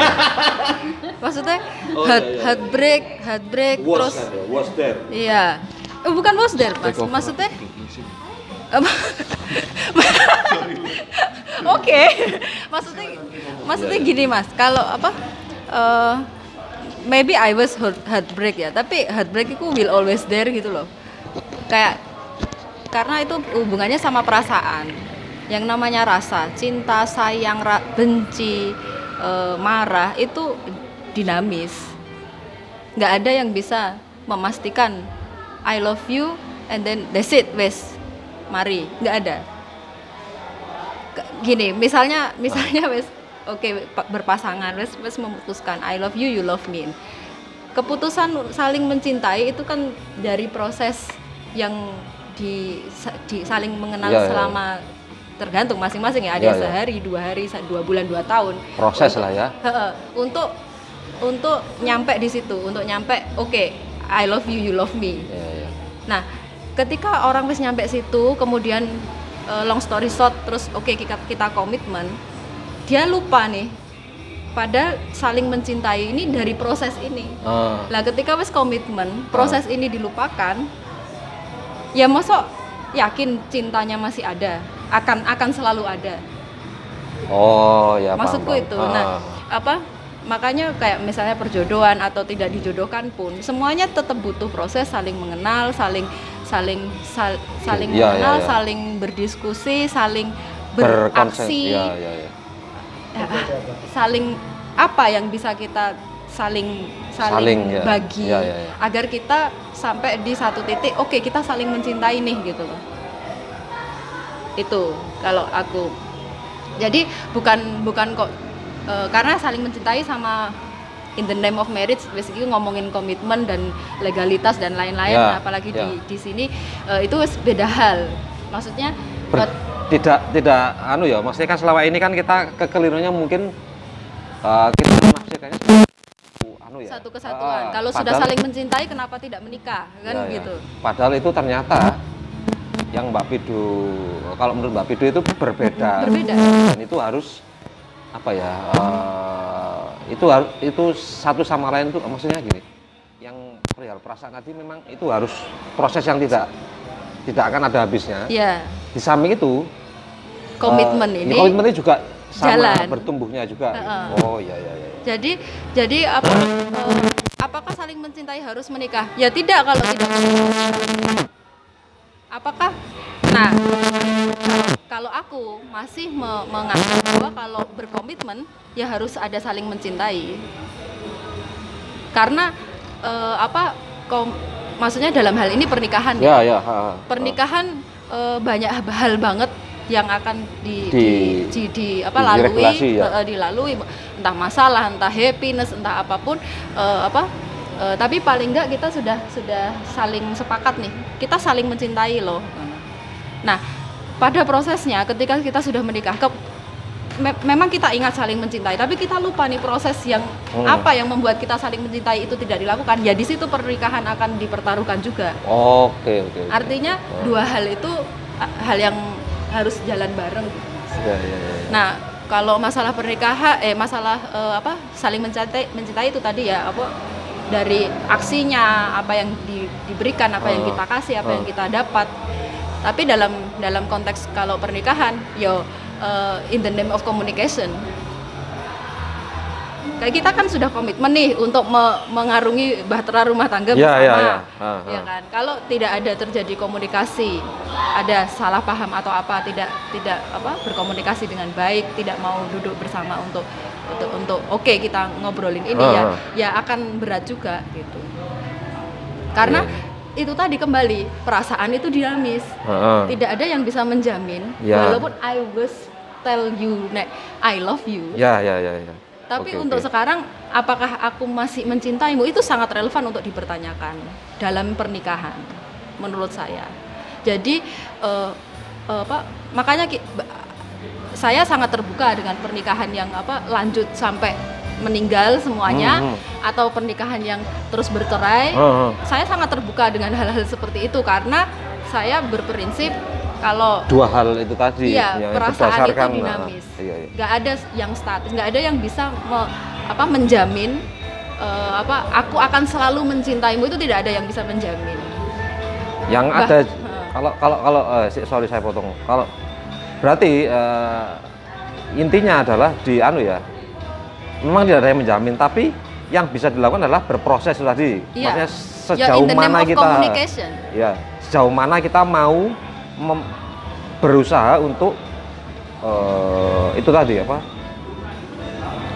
[LAUGHS] Maksudnya heart, heartbreak heartbreak terus was there. iya. Eh, bukan was there mas. Maksudnya apa? [LAUGHS] Oke, maksudnya maksudnya gini mas, kalau apa? eh, maybe I was heart- heartbreak ya, tapi heartbreak itu will always there gitu loh. Kayak karena itu hubungannya sama perasaan. Yang namanya rasa, cinta, sayang, ra- benci, eh, marah itu dinamis. Nggak ada yang bisa memastikan I love you and then that's it, wes, mari, nggak ada. Gini, misalnya, misalnya wes, oke pa- berpasangan, wes, wes memutuskan I love you, you love me. Keputusan saling mencintai itu kan dari proses yang di, di saling mengenal iya. selama tergantung masing-masing ya ada iya. sehari dua hari dua bulan dua tahun Proses Untuk- lah ya. Heeh, untuk untuk nyampe di situ untuk nyampe oke I love you you love me Iya, iya. nah ketika orang wis nyampe situ kemudian eh, long story short terus oke kita kita komitmen dia lupa nih padahal saling mencintai ini dari proses ini lah ketika wis komitmen proses ini dilupakan ya mosok yakin cintanya masih ada. Akan akan selalu ada. Oh ya paham, maksudku paham. itu. Ah, nah apa makanya kayak misalnya perjodohan atau tidak dijodohkan pun semuanya tetap butuh proses saling mengenal saling saling sal- saling Iya, iya, mengenal iya. saling berdiskusi saling beraksi. ya ya ya. Ah, saling apa yang bisa kita saling saling, Saling, ya. bagi Ya, ya, ya. agar kita sampai di satu titik oke kita saling mencintai nih gitu loh itu kalau aku jadi bukan bukan kok eh, karena saling mencintai sama in the name of marriage basically ngomongin komitmen dan legalitas dan lain-lain Ya, apalagi ya. di di sini eh, itu beda hal maksudnya Ber- tidak tidak anu ya maksudnya kan selama ini kan kita kekeliruannya mungkin uh, kita menafsirkannya anu ya satu kesatuan. Ah, Kalau sudah padahal- saling mencintai, kenapa tidak menikah? Kan Ya, ya. gitu. Padahal itu ternyata yang Mbak Pidu, kalau menurut Mbak Pidu itu berbeda. Berbeda. Dan itu harus apa ya? eh, itu harus itu satu sama lain itu maksudnya gini. Yang perihal perasaan tadi memang itu harus proses yang tidak tidak akan ada habisnya. Ya, Di samping itu komitmen eh, ini. ya, komitmen ini juga sama jalan. bertumbuhnya juga. Heeh. Oh iya iya iya. Jadi jadi apa? eh, apakah saling mencintai harus menikah? Ya tidak kalau tidak. Apakah? Nah, kalau aku masih me- menganggap bahwa kalau berkomitmen ya harus ada saling mencintai. Karena eh, apa? Kom, maksudnya dalam hal ini pernikahan Ya ya. ha, ha. pernikahan eh, banyak hal banget yang akan di di, Di- di, di- apa lalui ya. eh, dilalui entah masalah entah happiness entah apa pun eh, apa eh, tapi paling enggak kita sudah sudah saling sepakat nih kita saling mencintai loh nah pada prosesnya ketika kita sudah menikah ke, me- memang kita ingat saling mencintai tapi kita lupa nih proses yang Hmm. apa yang membuat kita saling mencintai itu tidak dilakukan ya di situ pernikahan akan dipertaruhkan juga Oke oke. oke. Artinya dua hal itu hal yang harus jalan bareng. Ya, ya, ya. Nah, kalau masalah pernikahan eh masalah eh, apa saling mencintai mencintai itu tadi ya apa dari aksinya apa yang di- diberikan apa yang Oh. kita kasih apa yang Oh. kita dapat. Tapi dalam dalam konteks kalau pernikahan yo eh, in the name of communication kayak kita kan sudah komitmen nih untuk me- mengarungi bahtera rumah tangga Ya, bersama ya, ya. Ah, ya kan kalau tidak ada terjadi komunikasi ada salah paham atau apa tidak tidak apa berkomunikasi dengan baik tidak mau duduk bersama untuk untuk untuk oke kita ngobrolin ini ya Ah. ya akan berat juga gitu karena Iya, itu tadi kembali perasaan itu dinamis tidak ada yang bisa menjamin Ya. walaupun I was tell you nek I love you Ya, ya, ya, ya. Tapi Oke, untuk oke. sekarang apakah aku masih mencintaimu itu sangat relevan untuk dipertanyakan dalam pernikahan menurut saya jadi eh, eh, apa makanya ki- saya sangat terbuka dengan pernikahan yang apa lanjut sampai meninggal semuanya Hmm, atau pernikahan yang terus bercerai Heeh. saya sangat terbuka dengan hal-hal seperti itu karena saya berprinsip kalau Dua hal itu tadi iya yang perasaan itu berdasarkan, dinamis nah, iya, iya. nggak ada yang statis nggak ada yang bisa me- apa menjamin eh, apa aku akan selalu mencintaimu itu tidak ada yang bisa menjamin Yang Bah- ada kalau kalau kalau si- sorry saya potong. Kalau berarti eh, intinya adalah di anu ya. Memang tidak ada yang menjamin, tapi yang bisa dilakukan adalah berproses tadi. Iya. Maksudnya ya sejauh name mana kita ya, sejauh mana kita mau berusaha untuk eh, itu tadi apa?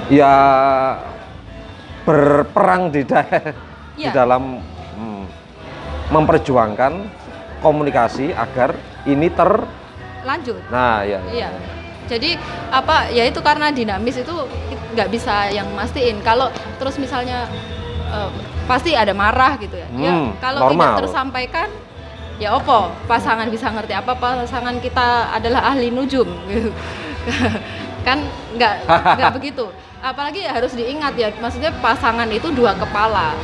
Ya berperang di, da- [LAUGHS] di Iya. dalam hmm, memperjuangkan komunikasi agar ini ter lanjut nah ya Iya. Jadi apa ya itu karena dinamis itu nggak bisa yang mastiin. Kalau terus misalnya eh, pasti ada marah gitu ya. ya Hmm, kalau normal. tidak tersampaikan ya opo pasangan bisa ngerti apa pasangan kita adalah ahli nujum gitu. [LAUGHS] kan nggak nggak [LAUGHS] begitu. Apalagi harus diingat ya maksudnya pasangan itu dua kepala.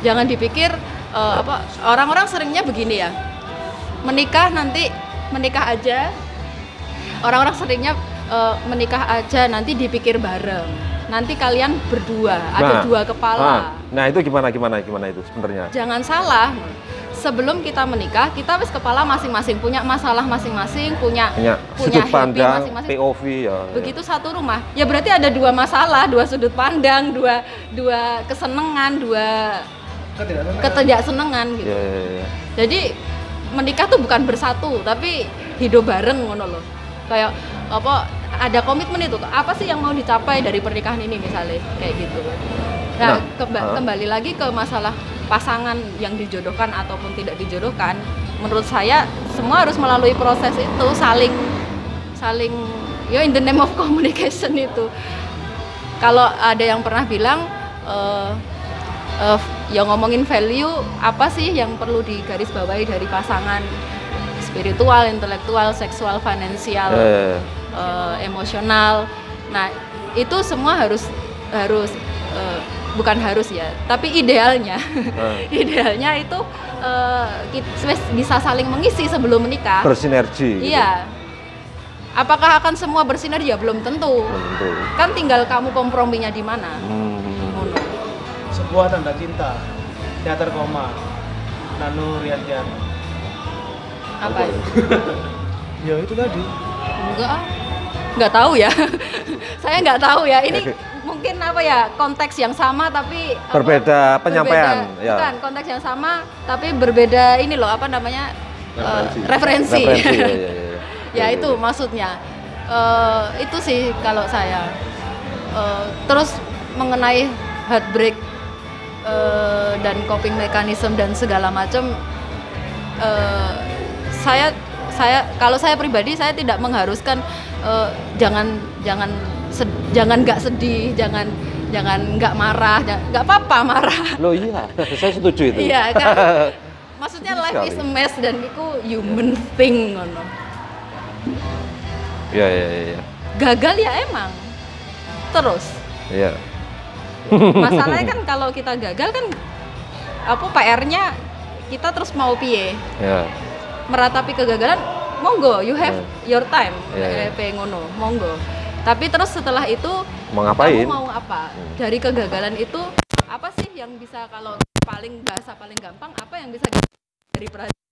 Jangan dipikir eh, apa orang-orang seringnya begini ya. Menikah nanti menikah aja orang-orang seringnya eh, menikah aja nanti dipikir bareng nanti kalian berdua ada Nah, dua kepala Nah, nah itu gimana gimana gimana itu sebenarnya jangan salah sebelum kita menikah kita wis kepala masing-masing punya masalah masing-masing punya punya punya sudut happy pandang masing-masing. POV ya ya. begitu satu rumah. Ya berarti ada dua masalah dua sudut pandang dua dua kesenangan dua ketidaksenangan gitu. Ya, ya, ya. jadi menikah tuh bukan bersatu tapi hidup bareng ngono loh. Kayak apa ada komitmen itu. Apa sih yang mau dicapai dari pernikahan ini misalnya? Kayak gitu nah, Nah, kemba- uh. kembali lagi ke masalah pasangan yang dijodohkan ataupun tidak dijodohkan menurut saya semua harus melalui proses itu saling saling ya in the name of [LAUGHS] communication itu kalau ada yang pernah bilang eh, eh, ya ngomongin value apa sih yang perlu digarisbawahi dari pasangan spiritual, intelektual, seksual, finansial, ya. eh, emosional. Nah itu semua harus harus eh, bukan harus ya, tapi idealnya Eh, [LAUGHS] idealnya itu eh, kit- bisa saling mengisi sebelum menikah. bersinergi gitu. Iya. Apakah akan semua bersinergi? Ya belum tentu. Belum tentu. Kan tinggal kamu komprominya di mana. Hmm. Ngono. Sebuah tanda cinta. Teater koma. Nano Riantiano. Apa itu? [LAUGHS] Ya itu tadi. Enggak. ah. Nggak tahu ya. [LAUGHS] Saya nggak tahu ya. Ini mungkin apa ya konteks yang sama tapi apa, Berbeda penyampaian, berbeda- ya. Bukan konteks yang sama tapi berbeda ini loh apa namanya eh, referensi. Referensi ya, ya, ya, ya. [LAUGHS] ya itu maksudnya Eh, itu sih kalau saya Eh, terus mengenai heartbreak eh, dan coping mechanism dan segala macam eh, saya saya kalau saya pribadi saya tidak mengharuskan eh, jangan jangan sed- jangan nggak sedih jangan jangan nggak marah nggak apa-apa marah Loh iya, [LAUGHS] saya setuju itu. iya kan [LAUGHS] maksudnya life is a mess dan itu human thing ngono Iya, iya, iya, iya. gagal ya emang terus Iya. masalahnya kan [LAUGHS] kalau kita gagal kan apa PR-nya kita terus mau piye Ya. meratapi kegagalan monggo you have your time Iya, iya. yeah. ngono monggo tapi terus setelah itu Mau ngapain? kamu mau apa Hmm. dari kegagalan itu apa sih yang bisa kalau paling bahasa paling gampang apa yang bisa dari perhatian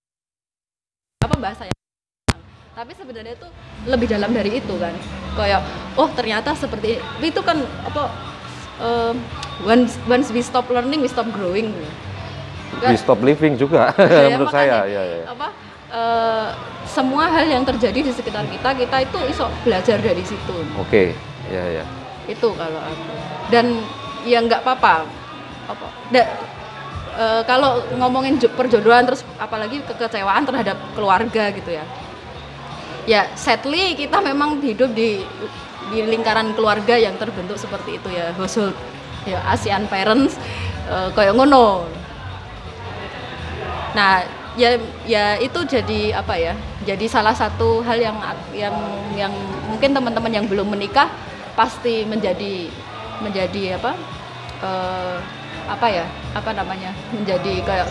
apa bahasa yang gampang. tapi sebenarnya itu lebih dalam dari itu kan kayak oh ternyata seperti itu kan apa um, once once we stop learning we stop growing Kan- We stop living juga Ya, [LAUGHS] menurut makanya, saya. Iya, iya. apa eh, semua hal yang terjadi di sekitar kita kita itu iso belajar dari situ. Oke. Iya, iya. itu kalau aku. Dan ya nggak apa-apa. Apa? Da- eh, kalau ngomongin jo- perjodohan terus apalagi kekecewaan terhadap keluarga gitu ya. Ya sadly kita memang hidup di di lingkaran keluarga yang terbentuk seperti itu ya. Household ya ASEAN parents eh, kayak ngono. Nah ya ya itu jadi apa ya jadi salah satu hal yang yang yang mungkin teman-teman yang belum menikah pasti menjadi menjadi apa eh, apa ya apa namanya menjadi kayak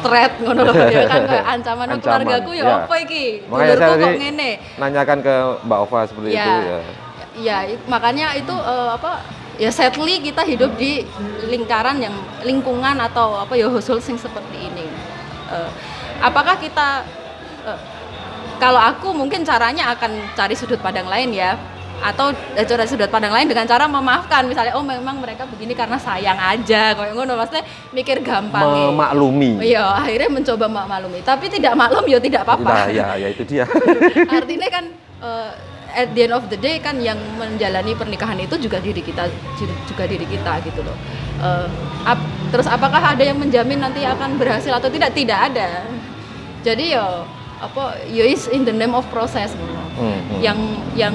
threat ngono loh ya kan kayak [LAUGHS] ancaman, Ancaman, keluargaku ya ya. apa iki Makanya dulurku saya kok ngene nanyakan ke Mbak Ova seperti ya, itu ya. ya makanya itu eh, apa ya sadly kita hidup di lingkaran yang lingkungan atau apa ya household yang seperti ini Eh, apakah kita eh, kalau aku mungkin caranya akan cari sudut pandang lain ya atau eh, cari sudut pandang lain dengan cara memaafkan misalnya oh memang mereka begini karena sayang aja kayak ngono maksudnya mikir gampang. Memaklumi. Iya, akhirnya mencoba maklumi. Tapi tidak maklum ya tidak apa-apa Nah, ya, ya itu dia. [LAUGHS] artinya kan eh, at the end of the day kan yang menjalani pernikahan itu juga diri kita juga diri kita gitu loh Eh, ap- terus apakah ada yang menjamin nanti akan berhasil atau tidak tidak ada jadi ya apa ya is in the name of process gitu. Hmm, hmm. yang yang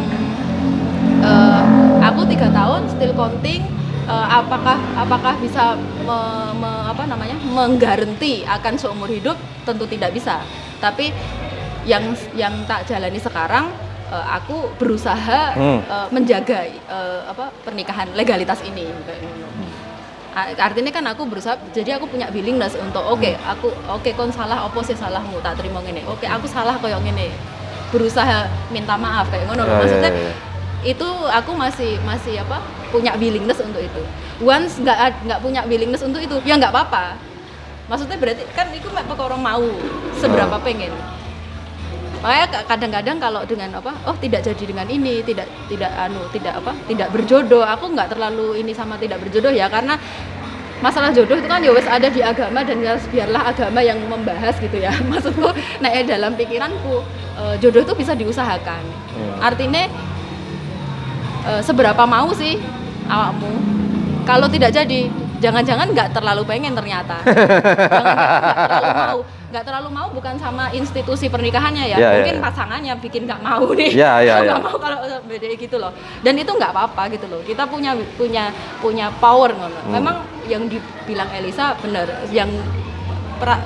eh, aku tiga tahun still counting eh, apakah apakah bisa me- me- apa namanya menggaranti akan seumur hidup tentu tidak bisa tapi yang yang tak jalani sekarang eh, aku berusaha Hmm. eh, menjaga eh, apa pernikahan legalitas ini artinya kan aku berusaha jadi aku punya willingness untuk oke aku oke kon salah opo sih salahmu? Tak terima ngene. Oke aku salah koyo ngene. Berusaha minta maaf kayak ngono Ya, loh. ya, maksudnya ya. itu aku masih masih apa punya willingness untuk itu. Once nggak nggak punya willingness untuk itu ya nggak apa-apa. Maksudnya berarti kan itu mek orang mau seberapa pengen makanya ka- kadang-kadang kalau dengan apa oh tidak jadi dengan ini tidak tidak anu tidak apa tidak berjodoh aku nggak terlalu ini sama tidak berjodoh ya karena masalah jodoh itu kan ya wes ada di agama dan ya biarlah agama yang membahas gitu ya. [LAUGHS] Maksudku nah ya dalam pikiranku eh, jodoh itu bisa diusahakan. Artinya eh, seberapa mau sih awakmu? Kalau tidak jadi jangan-jangan nggak terlalu pengen ternyata [LAUGHS] nggak terlalu mau nggak terlalu mau bukan sama institusi pernikahannya ya Ya, ya, mungkin ya. pasangannya bikin nggak mau nih Ya, ya, [LAUGHS] nggak ya. mau kalau beda gitu loh dan itu nggak apa-apa gitu loh kita punya punya punya power ngono Hmm. memang yang dibilang Elisa benar yang pra,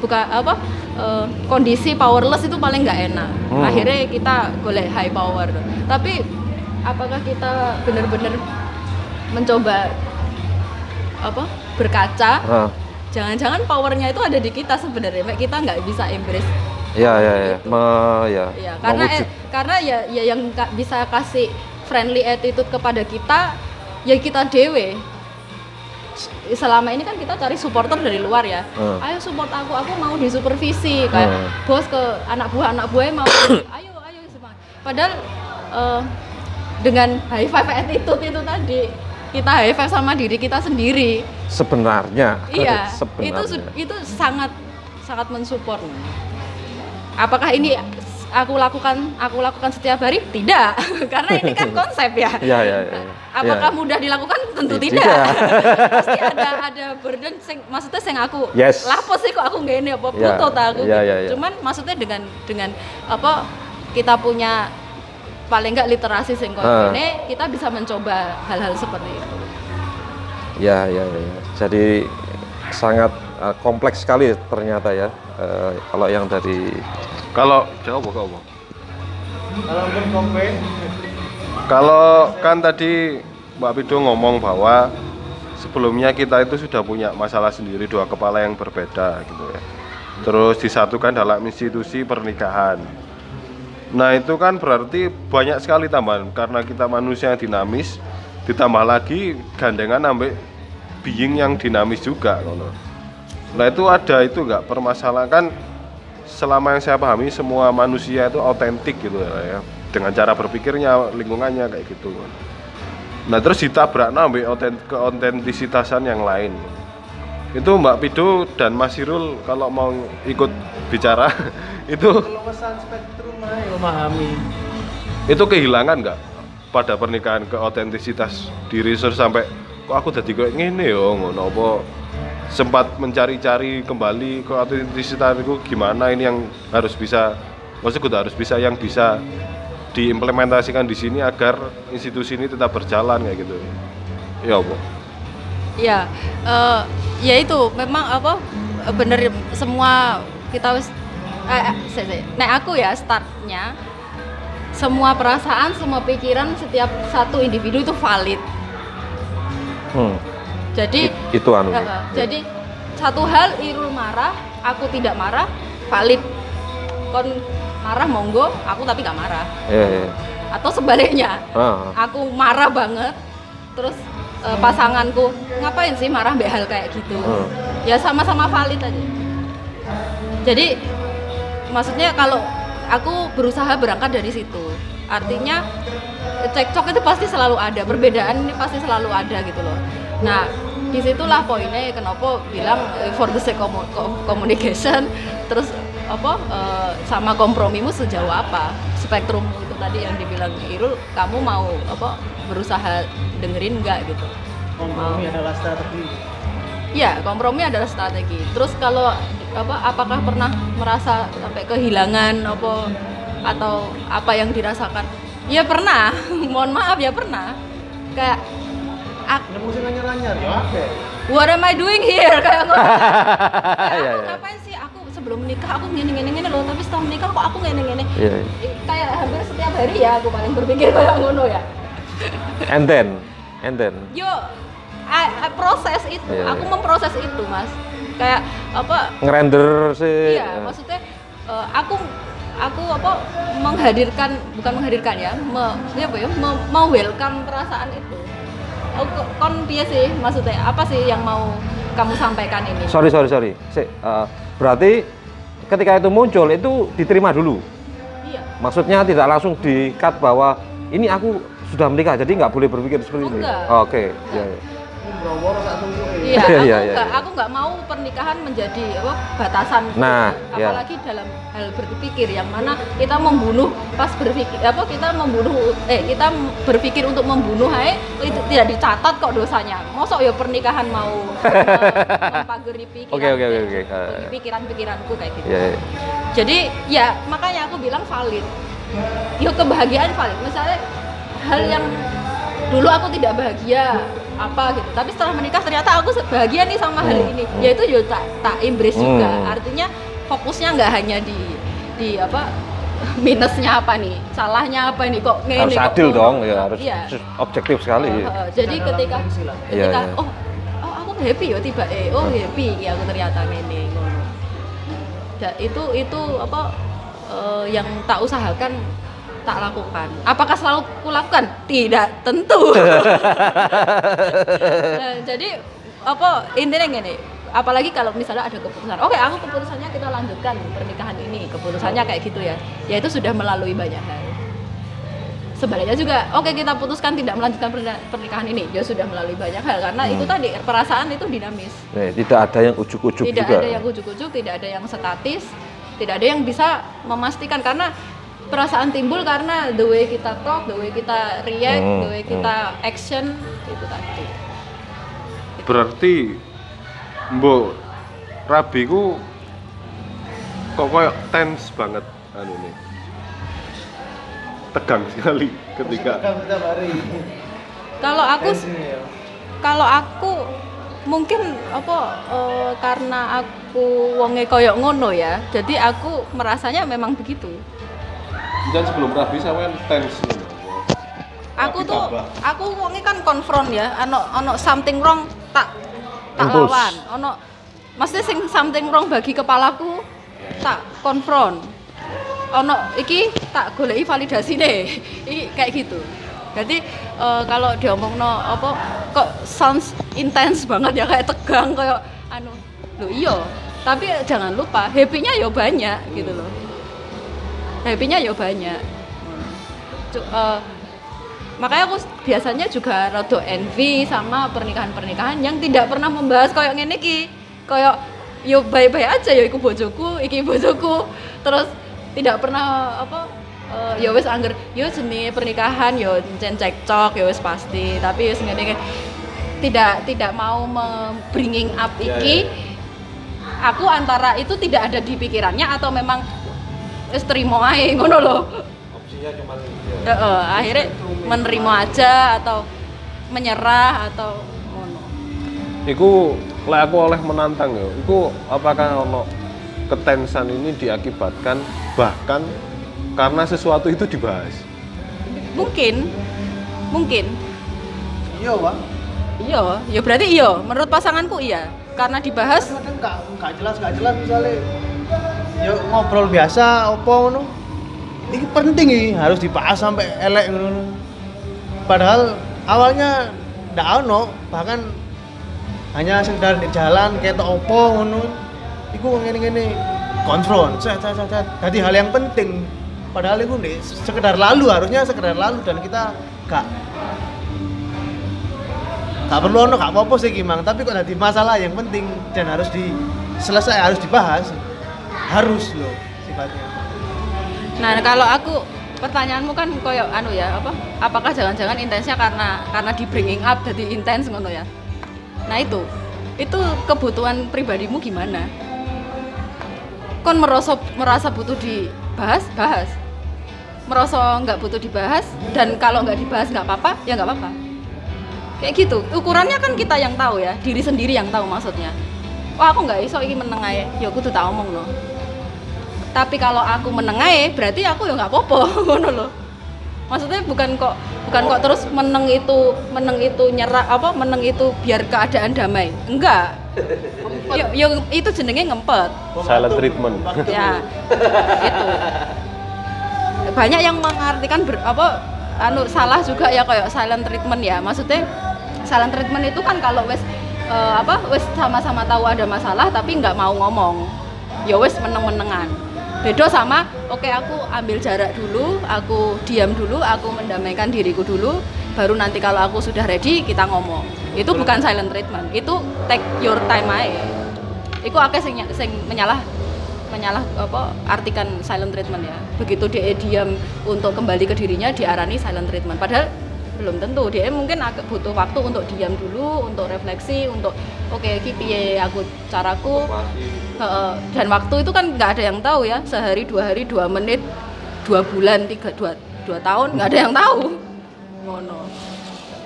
buka apa eh, kondisi powerless itu paling nggak enak Hmm. akhirnya kita golek high power tapi apakah kita benar-benar mencoba apa berkaca Ah, jangan-jangan powernya itu ada di kita sebenarnya kita nggak bisa embrace ya, ya, ya. Itu. Me- ya. ya karena eh, karena ya ya yang bisa kasih friendly attitude kepada kita ya kita dewe selama ini kan kita cari supporter dari luar ya Hmm. ayo support aku aku mau disupervisi kayak Hmm. bos ke anak buah anak buahnya mau [COUGHS] ayo ayo padahal eh, dengan high five attitude itu tadi kita high five sama diri kita sendiri sebenarnya. iya itu sebenarnya. su- itu sangat sangat mensupport apakah ini aku lakukan aku lakukan setiap hari tidak [LAUGHS] karena ini kan [LAUGHS] konsep ya Iya, iya, iya. apakah Iya. mudah dilakukan tentu Tidak. tidak [LAUGHS] pasti ada ada burden sing, maksudnya sing aku Yes. lapos sih kok aku nggak ini apa butuh tak aku iya, gitu. iya, iya. cuman maksudnya dengan dengan apa kita punya paling nggak literasi sing koyo ini kita bisa mencoba hal-hal seperti itu Ya, ya, ya. Jadi sangat eh, kompleks sekali ternyata ya. eh, kalau yang dari Kalau jawab apa apa? Kalau Kalau kan tadi Mbak Pido ngomong bahwa sebelumnya kita itu sudah punya masalah sendiri dua kepala yang berbeda gitu ya. Terus disatukan dalam institusi pernikahan. Nah itu kan berarti banyak sekali tambahan karena kita manusia yang dinamis, ditambah lagi gandengan sampai being yang dinamis juga. ngono. Nah itu ada itu nggak permasalahan kan selama yang saya pahami semua manusia itu autentik gitu ya dengan cara berpikirnya lingkungannya kayak gitu nah terus ditabrak nambe keautentisitasan yang lain itu Mbak Pido dan Mas Sirul kalau mau ikut bicara [LAUGHS] itu keluasan spektrum aja memahami. itu kehilangan nggak pada pernikahan keautentisitas diri sampai kok aku jadi kayak gini yo ngono apa? Sempat mencari-cari kembali ke autentisitas itu gimana ini yang harus bisa maksudku harus bisa yang bisa diimplementasikan di sini agar institusi ini tetap berjalan kayak gitu. Ya apa Ya, eh, ya itu memang apa bener semua kita wis eh, eh, aku ya startnya semua perasaan, semua pikiran setiap satu individu itu valid. Hmm. Jadi I- itu anu. eh, jadi satu hal Irul marah, aku tidak marah, valid. Kon marah monggo, aku tapi gak marah. Iya, iya. Atau sebaliknya, Ah. aku marah banget terus eh, pasanganku ngapain sih marah mbak hal kayak gitu? Hmm. ya sama-sama valid aja. Jadi maksudnya kalau aku berusaha berangkat dari situ artinya cekcok itu pasti selalu ada perbedaan ini pasti selalu ada gitu loh. Nah di situlah poinnya kenapa bilang eh, for the sake of co- communication terus apa eh, sama kompromimu sejauh apa spektrummu itu tadi yang dibilang Irul kamu mau apa berusaha dengerin nggak gitu kompromi adalah strategi Ya, kompromi adalah strategi. Terus kalau apa apakah pernah merasa sampai kehilangan apa atau apa yang dirasakan? Ya pernah. [LAUGHS] Mohon maaf ya pernah. Kayak ak- ini musik nanyar-nanyar ya oke what am I doing here kayak. [LAUGHS] Kayak Iya, aku iya. ngapain sih aku sebelum menikah aku ngene ngene ngene loh, tapi setelah menikah kok aku ngene ngene. Iya, iya. Ih, Kayak hampir setiap hari ya aku paling berpikir kayak ngono ya. And then, and then. Yo I- I proses itu, Iya, aku iya. memproses itu, Mas. Kayak apa Ngerender sih. Iya, maksudnya eh, aku aku apa menghadirkan bukan menghadirkan ya, me, ya apa ya, me, mau welcome perasaan itu. Oh, ko- kon piye sih maksudnya apa sih yang mau kamu sampaikan ini? Sorry, sorry, sorry. Si, eh, berarti ketika itu muncul itu diterima dulu. Iya. Maksudnya tidak langsung di-cut bahwa ini aku sudah menikah, jadi nggak boleh berpikir seperti Oh, ini. Oke, iya, iya. Tunggu Iya, [LAUGHS] Iya, aku iya, nggak iya. aku nggak mau pernikahan menjadi apa batasan. Nah, iya. apalagi dalam hal berpikir yang mana kita membunuh pas berpikir apa kita membunuh eh kita berpikir untuk membunuh hai itu tidak dicatat kok dosanya. Mosok ya pernikahan mau [LAUGHS] eh, mempagari pikiran. Oke, oke, oke, oke. eh, Pikiran-pikiranku kayak gitu. Iya, iya. Jadi ya makanya aku bilang valid. Yo kebahagiaan valid. Misalnya hal yang dulu aku tidak bahagia apa gitu, tapi setelah menikah ternyata aku bahagia nih sama hal Hmm, ini. hmm. Ya itu yo tak tak embrace juga. Hmm. Artinya fokusnya nggak hanya di di apa [LAUGHS] minusnya apa nih, salahnya apa nih kok ngene Harus kok adil ngono. dong, ya harus Iya. objektif sekali. Uh, uh, jadi Dalam ketika ketika Iya, iya. oh oh aku happy ya tiba eh oh happy ya aku ternyata ngene ngono. Itu itu apa eh, yang tak usahakan tak lakukan. Apakah selalu kulakukan? Tidak tentu. [LAUGHS] Nah, jadi apa intinya gini apalagi kalau misalnya ada keputusan. Oke aku keputusannya kita lanjutkan pernikahan ini. Keputusannya kayak gitu ya. Ya itu sudah melalui banyak hal. Sebaliknya juga oke kita putuskan tidak melanjutkan pernikahan ini. Ya sudah melalui banyak hal. Karena itu tadi perasaan itu dinamis. Nih, tidak ada yang ujuk-ujuk tidak juga. ada yang ujuk-ujuk tidak ada yang statis tidak ada yang bisa memastikan. Karena perasaan timbul karena the way kita talk the way kita react Hmm, the way kita action itu tadi. Berarti mbok Rabi ku kok koyo tense banget anu nih tegang [LAUGHS] sekali ketika setiap hari. Kalau aku ya. kalau aku mungkin apa eh, karena aku wonge koyok ngono ya jadi aku merasanya memang begitu dan sebelum Rabi sampean tense aku tuh aku wonge kan konfront ya ono ono something wrong tak tak Impuls. lawan. Ono maksudnya sing something wrong bagi kepalaku tak konfront ono iki tak goleki validasi deh [LAUGHS] iki kayak gitu. Jadi eh, kalau diomong no apa kok sounds intense banget ya kayak tegang kayak anu lo iya. Tapi jangan lupa happy-nya ya banyak gitu loh happy-nya ya banyak. Eh, makanya aku biasanya juga rada envy sama pernikahan-pernikahan yang tidak pernah membahas koyok ngene iki. Koyok yo baik-baik aja ya iku bojoku iki bojoku. Terus tidak pernah apa eh, ya wis angger yo jenenge pernikahan yo ncen cekcok ya wis pasti. Tapi wis ngene tidak tidak mau bringing up Ya, iki. aku antara itu tidak ada di pikirannya atau memang terima ae ngono loh opsinya cuma Heeh, akhirnya menerima aja atau menyerah atau ngono Iku lek aku oleh menantang ya. Iku apakah ono ketensan ini diakibatkan bahkan karena sesuatu itu dibahas. mungkin mungkin Iya, Pak. iya ya berarti iya menurut pasanganku iya karena dibahas kadang nggak nggak jelas nggak jelas misalnya ya ngobrol biasa opo ngono? Ini penting ini harus dibahas sampai elek ngono. Padahal awalnya ndak ono bahkan hanya sekedar di jalan kayak opo ngono. Iku ngene ngene konfront set set set jadi hal yang penting. Padahal itu nih sekedar lalu harusnya sekedar lalu dan kita gak gak perlu ono gak apa-apa sih Kimang tapi kok jadi masalah yang penting dan harus diselesai harus dibahas harus loh sifatnya Nah, kalau aku pertanyaanmu kan koyo anu ya, apa? Apakah jangan-jangan intensnya karena karena di bringing up jadi intens ngono ya? Nah, itu. Itu kebutuhan pribadimu gimana? Kon merasa merasa butuh dibahas, bahas. Merasa nggak butuh dibahas dan kalau nggak dibahas nggak apa-apa, ya nggak apa-apa. Kayak gitu. Ukurannya kan kita yang tahu ya, diri sendiri yang tahu maksudnya. Wah, aku nggak iso iki meneng ae. Ya aku tuh tak omong no tapi kalau aku menengai berarti aku ya nggak popo [LAUGHS] ngono loh maksudnya bukan kok bukan kok terus meneng itu meneng itu nyerah apa meneng itu biar keadaan damai. Enggak. Yo, yo, itu jenenge ngempet. Silent treatment. ya. itu banyak yang mengartikan ber, apa anu salah juga ya kayak silent treatment ya. Maksudnya silent treatment itu kan kalau wes eh, apa wes sama-sama tahu ada masalah tapi nggak mau ngomong. Ya wes meneng-menengan. Beda sama oke aku ambil jarak dulu aku diam dulu aku mendamaikan diriku dulu baru nanti kalau aku sudah ready kita ngomong. Itu bukan silent treatment itu take your time aja. Itu akeh sing, sing menyalah menyalah apa artikan silent treatment ya. Begitu dia diam untuk kembali ke dirinya diarani silent treatment. Padahal belum tentu. Dia mungkin agak butuh waktu untuk diam dulu untuk refleksi untuk oke piye aku caraku? Heeh, dan waktu itu kan nggak ada yang tahu ya. Sehari dua hari dua menit dua bulan tiga dua dua tahun nggak ada yang tahu. Ngono.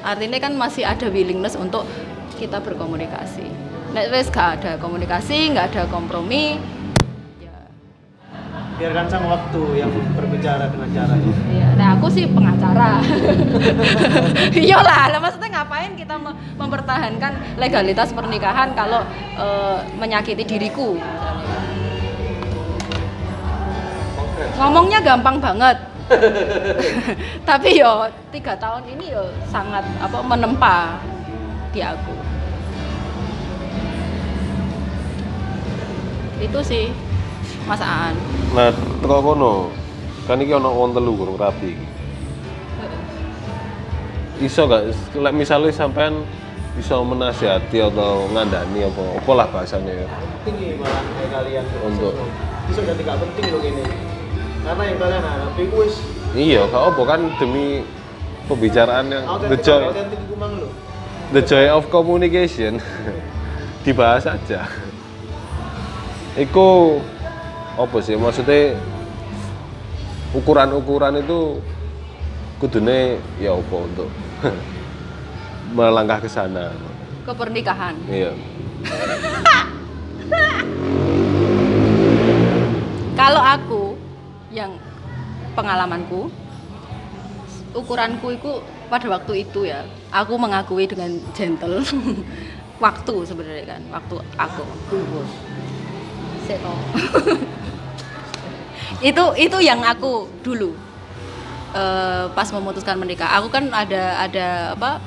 Artinya kan masih ada willingness untuk kita berkomunikasi. Nek wis gak ada komunikasi nggak ada kompromi biarkan sang waktu yang berbicara dengan caranya Iya, nah aku sih pengacara. [LAUGHS] Iyalah, lah maksudnya ngapain kita me- mempertahankan legalitas pernikahan kalau eh, menyakiti diriku? Ngomongnya gampang banget. [LAUGHS] Tapi yo tiga tahun ini yo sangat apa menempa di aku. Itu sih Mas Aan. Nah, teko kono. Kan iki ono wong telu kurang rapi iki. Iso gak? Lek misalnya sampean bisa menasihati atau ngandani apa apa lah bahasanya ya penting malah kayak kalian. Untuk- bisa jadi gak penting loh ini karena yang kalian hadapi wis. Iya gak apa kan demi pembicaraan yang the joy the joy of communication. [LAUGHS] Dibahas aja. Iku apa sih? Maksudnya ukuran-ukuran itu kudune ya apa untuk [LAUGHS] melangkah ke sana? Ke pernikahan. iya. [LAUGHS] Kalau aku yang pengalamanku ukuranku itu pada waktu itu ya aku mengakui dengan gentle [LAUGHS] waktu sebenarnya kan waktu aku. Seko. Itu itu yang aku dulu. Eh, pas memutuskan menikah. Aku kan ada ada apa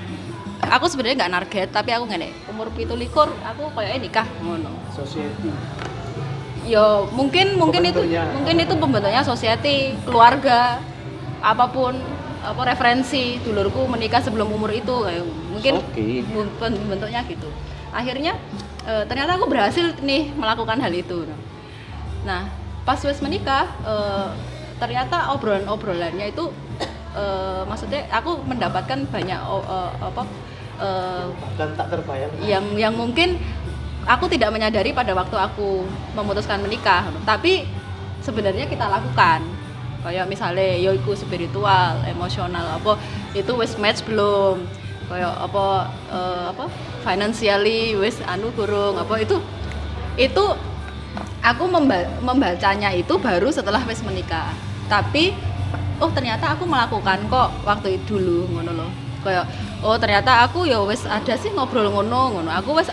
aku sebenarnya nggak narget tapi aku ngene umur pitu likur aku kayaknya nikah ngono. Society. Ya mungkin mungkin itu mungkin itu pembentuknya society keluarga apa pun apa referensi dulurku menikah sebelum umur itu kayak mungkin pen- bentuknya gitu. Akhirnya eh, ternyata aku berhasil nih melakukan hal itu. Nah pas wes menikah eh, ternyata obrolan obrolannya itu eh, maksudnya aku mendapatkan banyak eh, apa eh, bahkan tak terbayang. yang yang mungkin aku tidak menyadari pada waktu aku memutuskan menikah. Tapi sebenarnya kita lakukan. Kayak misalnya yo iku spiritual emosional apa itu wis match belum. Kayak apa eh, apa financially wis anu kurung apa itu itu aku memba- membacanya itu baru setelah wis menikah. Tapi oh ternyata aku melakukan kok waktu itu dulu ngono loh. Kayak oh ternyata aku ya wis ada sih ngobrol ngono ngono. Aku wis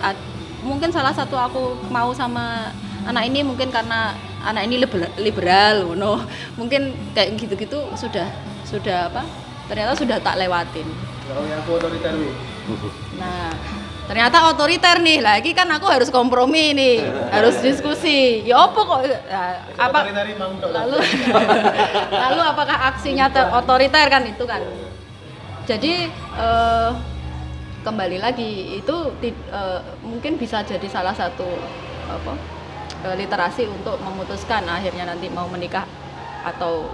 mungkin salah satu aku mau sama anak ini mungkin karena anak ini liberal, liberal ngono. Mungkin kayak gitu-gitu sudah sudah apa? Ternyata sudah tak lewatin. Oh ya aku otoriter Nah, ternyata otoriter nih. Lagi kan aku harus kompromi nih, [LAUGHS] harus diskusi. Ya apa kok? Apa? Lalu, [LAUGHS] lalu apakah aksinya ter- otoriter kan itu kan? Jadi eh, kembali lagi itu eh, mungkin bisa jadi salah satu apa eh, literasi untuk memutuskan akhirnya nanti mau menikah atau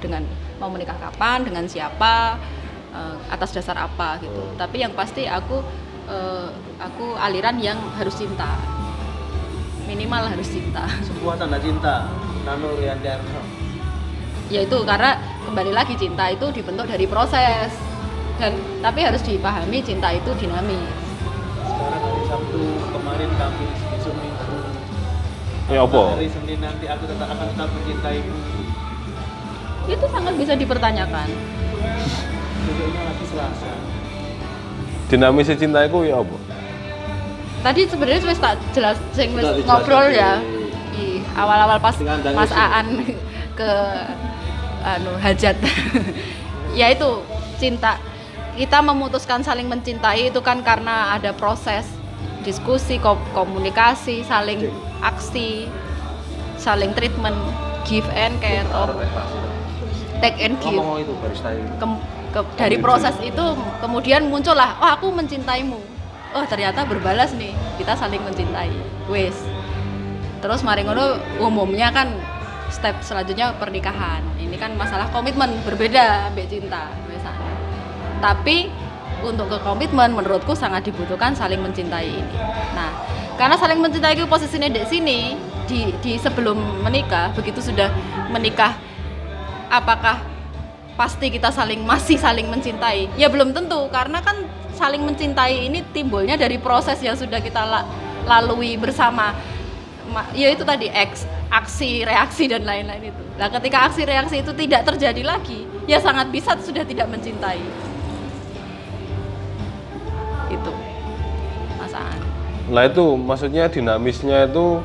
dengan mau menikah kapan dengan siapa eh, atas dasar apa gitu. Tapi yang pasti aku eh, aku aliran yang harus cinta. Minimal harus cinta. sebuah tanda cinta Nano Riandarno. Yaitu karena kembali lagi cinta itu dibentuk dari proses. Dan tapi harus dipahami cinta itu dinamis. Sekarang hari Sabtu kemarin Kamis besok Minggu. Ya apa? hari Senin nanti aku tetap akan tetap mencintaimu. Itu sangat bisa dipertanyakan. Besoknya lagi Selasa Dinamis cinta itu ya apa? tadi sebenarnya wis tak jelas sing wis ngobrol ya. Di awal-awal pas Mas. Aan ke anu hajat. [LAUGHS] Ya itu cinta. Kita memutuskan saling mencintai itu kan karena ada proses diskusi ko- komunikasi saling aksi saling treatment give and care or take and give. Kem- ke- dari proses itu kemudian muncullah oh aku mencintaimu. Oh ternyata berbalas nih kita saling mencintai. Wes. Terus mari ngono umumnya kan step selanjutnya pernikahan. Ini kan masalah komitmen berbeda ambek cinta misalnya. Tapi untuk ke komitmen menurutku sangat dibutuhkan saling mencintai ini. Nah karena saling mencintai itu posisinya di sini di di sebelum menikah begitu sudah menikah apakah pasti kita saling masih saling mencintai ya belum tentu karena kan saling mencintai ini timbulnya dari proses yang sudah kita la- lalui bersama Ma- ya itu tadi aksi reaksi dan lain-lain itu nah ketika aksi reaksi itu tidak terjadi lagi ya sangat bisa sudah tidak mencintai itu masaan Lah itu maksudnya dinamisnya itu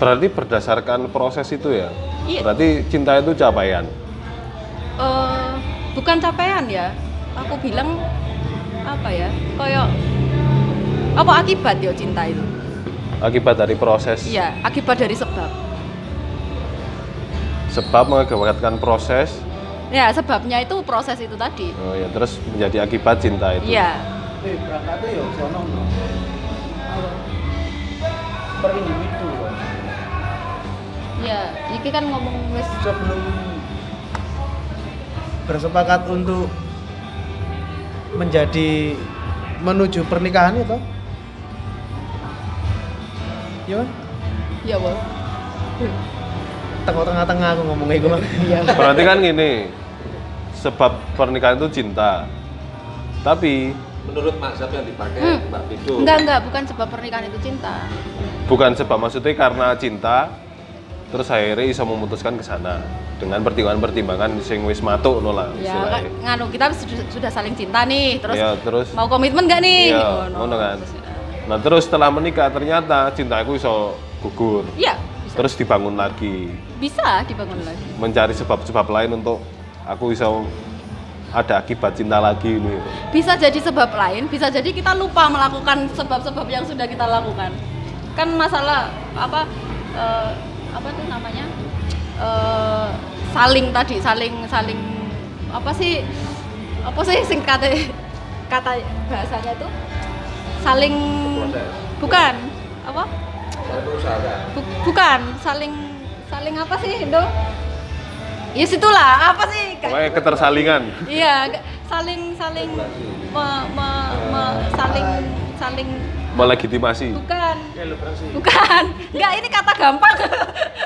berarti berdasarkan proses itu ya. Iya. Berarti cinta itu capaian. Eh bukan capaian ya. Aku bilang apa ya koyo apa akibat ya cinta itu? Akibat dari proses. iya akibat dari sebab. Sebab mengakibatkan proses. ya sebabnya itu proses itu tadi. Oh ya, terus menjadi akibat cinta itu. iya. Eh berangkatnya ya sono per individu iya ini kan ngomong wis sebelum bersepakat untuk menjadi menuju pernikahan itu? Ya kan? Ya tengah tengah-tengah aku ngomongnya gue iya. Berarti kan gini, sebab pernikahan itu cinta. Tapi menurut mazhab yang dipakai Hmm. Mbak Pido? Enggak enggak bukan sebab pernikahan itu cinta. bukan sebab maksudnya karena cinta terus akhirnya bisa memutuskan ke sana dengan pertimbangan-pertimbangan sing wis matuk no lah ya kan nganu kita sudah, sudah saling cinta nih terus Iya, terus mau komitmen nggak nih Iya, ngono kan. Nah, terus setelah menikah ternyata cintaku iso gugur. iya bisa, Terus dibangun lagi, bisa dibangun lagi mencari sebab-sebab lain untuk aku iso ada akibat cinta lagi ini. bisa jadi sebab lain, bisa jadi kita lupa melakukan sebab-sebab yang sudah kita lakukan. Kan masalah apa eh, apa tuh namanya Eh, saling tadi, saling saling apa sih apa sih sing kata bahasanya tuh saling bukan apa Bu- bukan saling saling apa sih Indo? Ya situlah apa sih? Pokoknya ketersalingan. Iya, saling saling me- me- me- saling saling melegitimasi bukan. Bukan. Enggak ini kata gampang.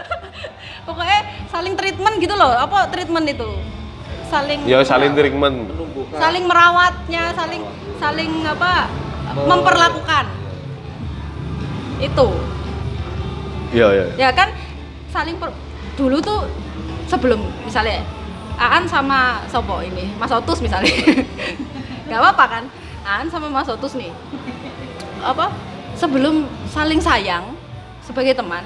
[LAUGHS] Pokoknya saling treatment gitu loh. Apa treatment itu? Saling ya saling treatment. Saling merawatnya saling saling apa? Memperlakukan. Itu. Iya iya ya kan? Saling per- dulu tuh sebelum misalnya Aan sama Sopo ini Mas Otus misalnya. [LAUGHS] Nggak apa-apa kan? Aan sama Mas Otus nih apa sebelum saling sayang sebagai teman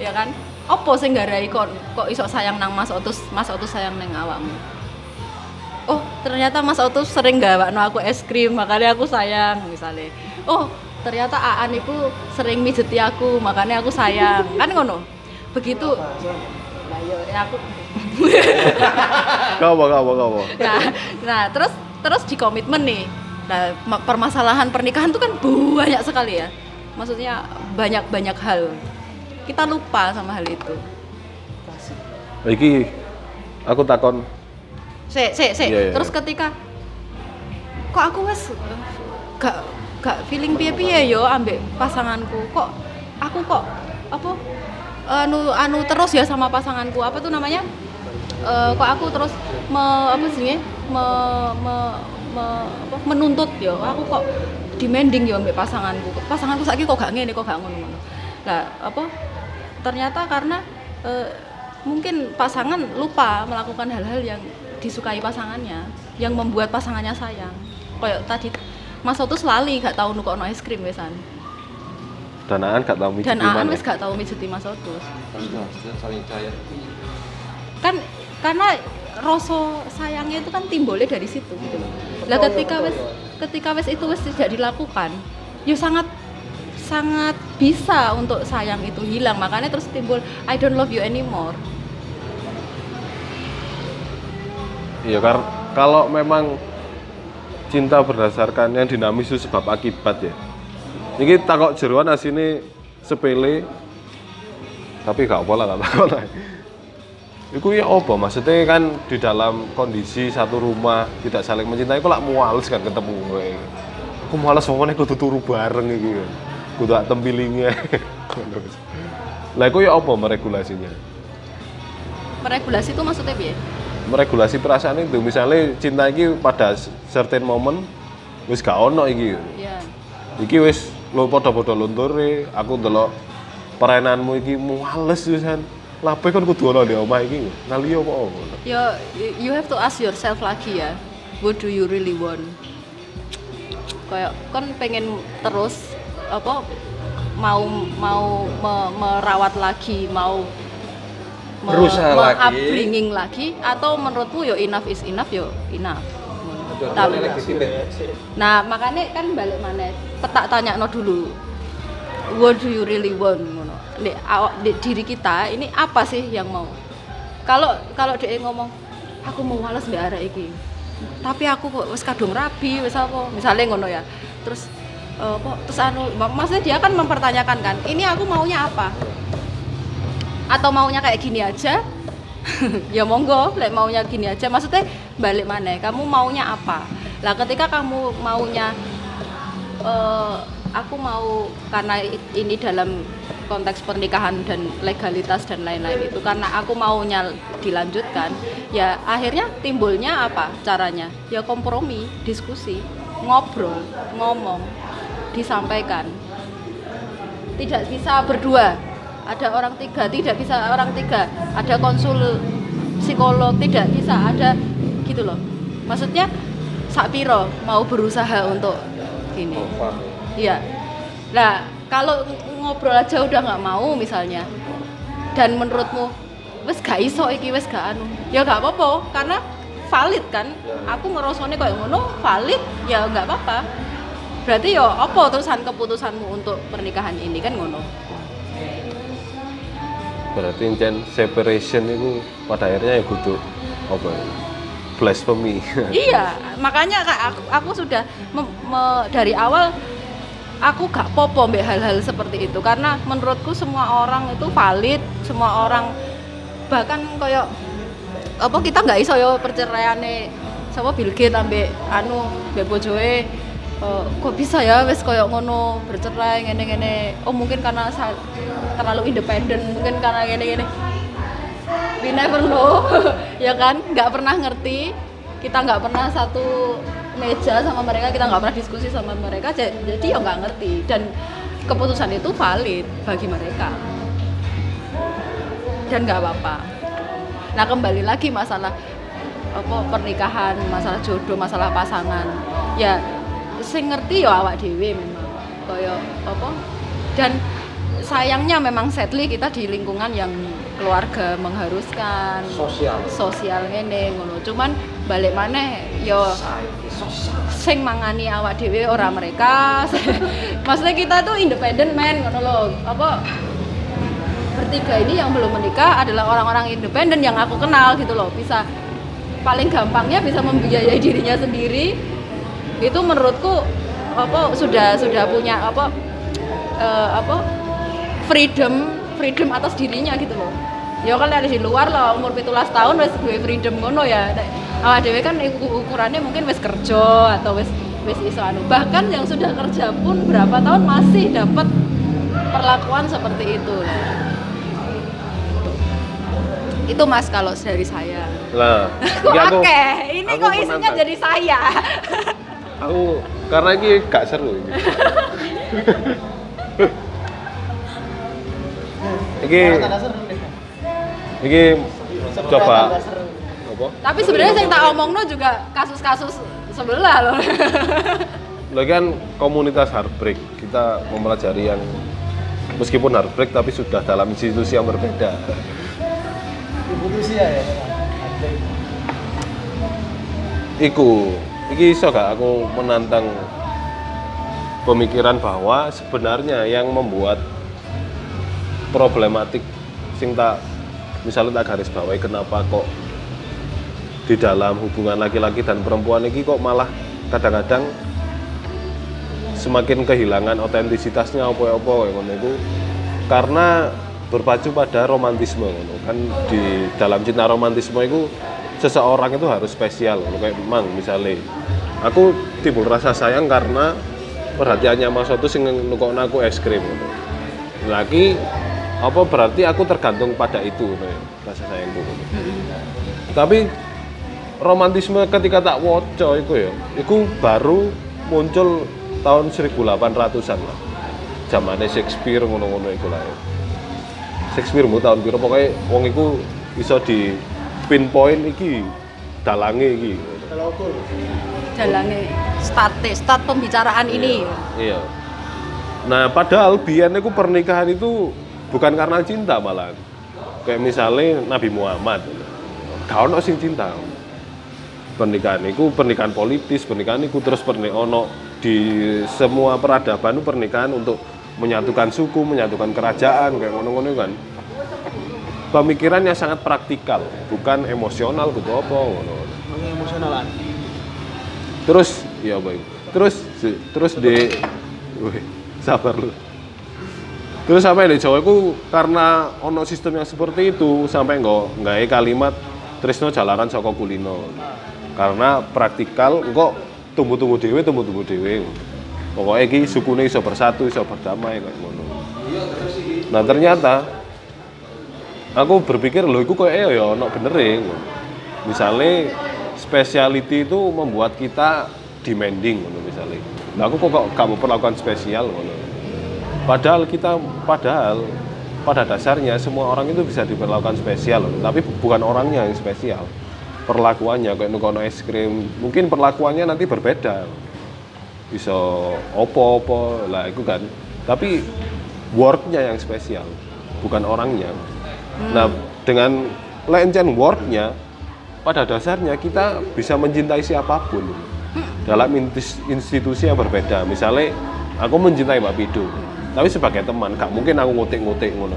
ya kan? Opo sing garai kon kok iso sayang nang Mas Otus? Mas Otus sayang nang awakmu. Oh ternyata Mas Otus sering gawakno aku es krim makanya aku sayang misalnya. Oh ternyata Aan itu sering mijeti aku makanya aku sayang. [LAUGHS] Kan ngono? Begitu. Nah, yo, ya aku kau kau kau nah nah terus terus di komitmen nih nah ma- permasalahan pernikahan itu kan banyak sekali ya. Maksudnya banyak banyak hal. Kita lupa sama hal itu. Iki aku takon. Se se se Iya, iya, terus ketika kok aku wes gak gak feeling piye piye yo ambek pasanganku? Kok aku kok apa anu anu terus ya sama pasanganku? Apa tuh namanya? Eh, kok aku terus me, apa sih me, me, me- apa, menuntut yo. Aku kok demanding yo ambek pasanganku. Pasanganku saiki kok gak ngene kok gak ngono-ngono lah apa ternyata karena eh, mungkin pasangan lupa melakukan hal-hal yang disukai pasangannya yang membuat pasangannya sayang. Kayak tadi Mas Otus lali gak tahu nukokno es krim wesan. Dan Aan gak tau mijiti dan Aan mana? wis gak tahu mijeti Mas Otus. Kan karena rasa sayangnya itu kan timbulnya dari situ gitu loh. Lah ketika wes ketika wes itu wes tidak dilakukan, ya sangat sangat bisa untuk sayang itu hilang. Makanya terus timbul I don't love you anymore. Iya kar kalau memang cinta berdasarkan yang dinamis itu sebab akibat ya. Ini takok jeruan asine sepele tapi gak apa lah gak takut lah. Iku ya apa maksudnya kan di dalam kondisi satu rumah tidak saling mencintai kok lak muales kan ketemu gue. Aku males ngomongnya kudu turu bareng iki. Kudu tak. [LAUGHS] Lah iku ya apa meregulasinya? Meregulasi itu maksudnya piye? meregulasi perasaan itu misalnya cinta iki pada certain moment wis gak ono iki Ya. iki wis lo podo-podo lunture aku ndelok perenanmu iki muales wisan lape kan kudu ono di omah iki nali apa ngono Ya you have to ask yourself lagi ya. What do you really want? Kayak kan pengen terus apa mau mau me- merawat lagi, mau me- Berusaha lagi. upbringing lagi atau menurutmu yo enough is enough yo enough. Tapi Nah, makanya kan balik mana? Petak tanya no dulu. What do you really want? Di, di diri kita ini apa sih yang mau? Kalau kalau dia ngomong, aku mau males mbak arek iki. Tapi aku kok wis kadung rabi, wis apa? Misalnya ngono ya. Terus eh, apa? Terus anu, mak- maksudnya dia kan mempertanyakan kan, ini aku maunya apa? Atau maunya kayak gini aja? [LAUGHS] ya monggo, lek maunya gini aja. Maksudnya balik mana? Kamu maunya apa? Lah ketika kamu maunya eh, aku mau karena ini dalam konteks pernikahan dan legalitas dan lain-lain itu. Karena aku maunya dilanjutkan ya akhirnya timbulnya apa caranya? Ya kompromi diskusi ngobrol ngomong disampaikan. Tidak bisa berdua. Ada orang tiga tidak bisa orang tiga. Ada konsul psikolog tidak bisa. Ada gitu loh. Maksudnya sakpiro mau berusaha untuk gini. Iya. Nah kalau ngobrol aja udah nggak mau misalnya. Dan menurutmu wes gak iso iki wes gak anu. Ya gak apa-apa karena valid kan? Aku ngerosone kayak ngono valid ya nggak apa-apa. Berarti ya apa terusan keputusanmu untuk pernikahan ini kan ngono? Berarti jen separation itu pada akhirnya ya kudu apa ya? blasphemy. [LAUGHS] Iya makanya kak aku, aku sudah mem- me- dari awal aku gak popo mbak hal-hal seperti itu karena menurutku semua orang itu valid semua orang bahkan kayak apa kita nggak iso yo perceraiane sapa Bill Gates ambek anu mbek bojoe eh, kok bisa ya wes koyo ngono bercerai ngene-ngene? Oh mungkin karena terlalu independen mungkin karena ngene-ngene. We never know [LAUGHS] ya kan? Nggak pernah ngerti kita nggak pernah satu meja sama mereka kita nggak pernah diskusi sama mereka ja- jadi ya nggak ngerti. Dan keputusan itu valid bagi mereka. Dan nggak apa-apa. Nah kembali lagi masalah apa pernikahan masalah jodoh masalah pasangan. Ya sing ngerti ya awak dewe memang. Kaya apa? Dan sayangnya memang sadly kita di lingkungan yang keluarga mengharuskan. Sosial. sosial ngene ngono. Cuman balik maneh yo sing mangani awak dhewe ora mereka. [LAUGHS] Maksudnya kita tuh independen men ngono lho. Apa? Bertiga ini yang belum menikah adalah orang-orang independen yang aku kenal gitu loh. Bisa paling gampangnya bisa membiayai dirinya sendiri. Itu menurutku apa sudah sudah punya apa eh, apa freedom freedom atas dirinya gitu loh ya kan dari di luar loh umur 17 tahun wes duwe freedom ngono ya awak dhewe kan iku- ukurannya mungkin wes kerja atau wes wes iso anu bahkan yang sudah kerja pun berapa tahun masih dapat perlakuan seperti itu itu mas kalau dari saya Lah, [LAUGHS] aku akeh? Ini aku kok isinya menantang. jadi saya. aku karena ini gak seru [LAUGHS] ini. [LAUGHS] nih. Iki coba apa? tapi sebenarnya yang tak omongno juga kasus-kasus sebelah loh [LAUGHS] Lagi kan komunitas heartbreak kita mempelajari yang meskipun heartbreak tapi sudah dalam institusi yang berbeda. Ibu Rusia ya. Iku, iki iso gak aku menantang pemikiran bahwa sebenarnya yang membuat problematik sing tak misalnya tak garis bawahi kenapa kok di dalam hubungan laki-laki dan perempuan ini kok malah kadang-kadang semakin kehilangan otentisitasnya ngono iku. Karena berpacu pada romantisme kan di dalam cinta romantisme itu seseorang itu harus spesial ngono. kayak misalnya aku timbul rasa sayang karena perhatiannya mas itu sing nukokno aku es krim lagi apa berarti aku tergantung pada itu rasa sayangku tapi romantisme ketika tak woco itu ya itu baru muncul tahun 1800-an lah. Zamannya Shakespeare ngono-ngono iku lah ya. Shakespeare mu tahun piro? Pokoknya wong iku iso di pinpoint iki dalange iki. Jalannya start start pembicaraan ini. Iya. Nah padahal biyen pernikahan itu bukan karena cinta malah kayak misalnya Nabi Muhammad. Gak ono sing cinta. Pernikahan itu pernikahan politis pernikahan itu terus pernikahan ono di semua peradaban itu pernikahan untuk menyatukan suku menyatukan kerajaan kayak ngono-ngono kan. Pemikirannya sangat praktikal bukan emosional gitu apa ngono. Emosionalan. terus ya baik terus terus di wih, sabar lu terus sampai di Jawa itu karena ono sistem yang seperti itu sampai nggak nggak kalimat Trisno jalanan saka kulino. Karena praktikal kok tumbuh-tumbuh dewe tumbuh-tumbuh dewe pokoknya iki sukune iso bersatu iso berdamai kayak ngono. Nah ternyata aku berpikir loh itu kok ya ono bener misalnya speciality itu membuat kita demanding misalnya nah aku kok gak mau perlakukan spesial ngono padahal kita padahal pada dasarnya semua orang itu bisa diperlakukan spesial tapi bukan orangnya yang spesial. Perlakuannya kayak nukono es krim. Mungkin perlakuannya nanti berbeda. Bisa opo-opo lah itu kan. Tapi worknya yang spesial bukan orangnya. Nah dengan lencen worknya pada dasarnya kita bisa mencintai siapa pun. Dalam intis- institusi yang berbeda. Misalnya aku mencintai Mbak Pido tapi sebagai teman gak mungkin aku ngutik-ngutik ngono.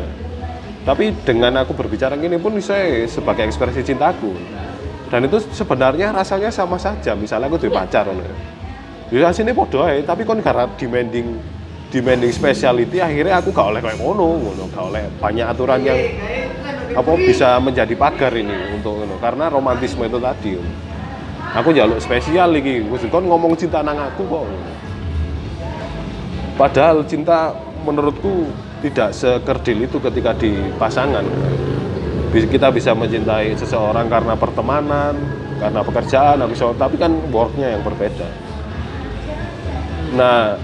Tapi dengan aku berbicara gini pun saya sebagai ekspresi cintaku. Dan itu sebenarnya rasanya sama saja. Misalnya aku duwe pacar ngono ya. Sini podo ae tapi kon karena demanding demanding speciality akhirnya aku gak oleh kayak ngono ngono. Gak oleh banyak aturan yang apa bisa menjadi pagar ini untuk ngono. Karena romantisme itu tadi aku jaluk spesial iki. Wis kon ngomong cinta nang aku kok padahal cinta menurutku tidak sekerdil itu ketika di pasangan. Kita bisa mencintai seseorang karena pertemanan karena pekerjaan habis tapi kan worknya yang berbeda. Nah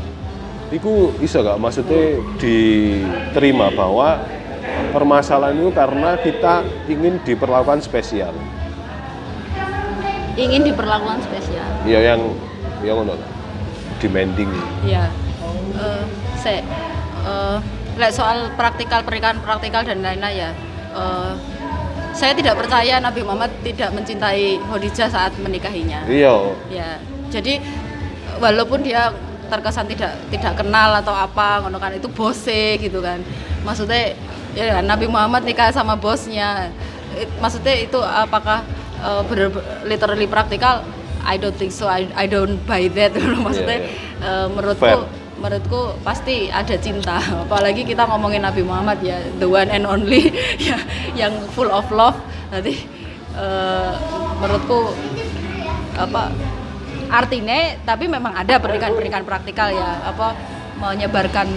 itu bisa gak? Maksudnya diterima bahwa permasalahan itu karena kita ingin diperlakukan spesial. Ingin diperlakukan spesial. Ya yang yang ngono. Demanding. Ya eh se lek soal praktikal pernikahan praktikal dan lain-lain ya. Eh, saya tidak percaya Nabi Muhammad tidak mencintai Khadijah saat menikahinya. Iya. Ya jadi walaupun dia terkesan tidak tidak kenal atau apa ngono kan itu bose gitu kan. Maksudnya ya Nabi Muhammad nikah sama bosnya. It- maksudnya itu apakah uh, bener literally praktikal? I don't think so. I, I don't buy that. [LAUGHS] Maksudnya Iya, uh, menurutku Fair. Menurutku pasti ada cinta. [LAUGHS] Apalagi kita ngomongin Nabi Muhammad ya the one and only [LAUGHS] ya yang full of love. Nanti uh, menurutku apa artinya tapi memang ada pernikahan-pernikahan praktikal ya. Apa menyebarkan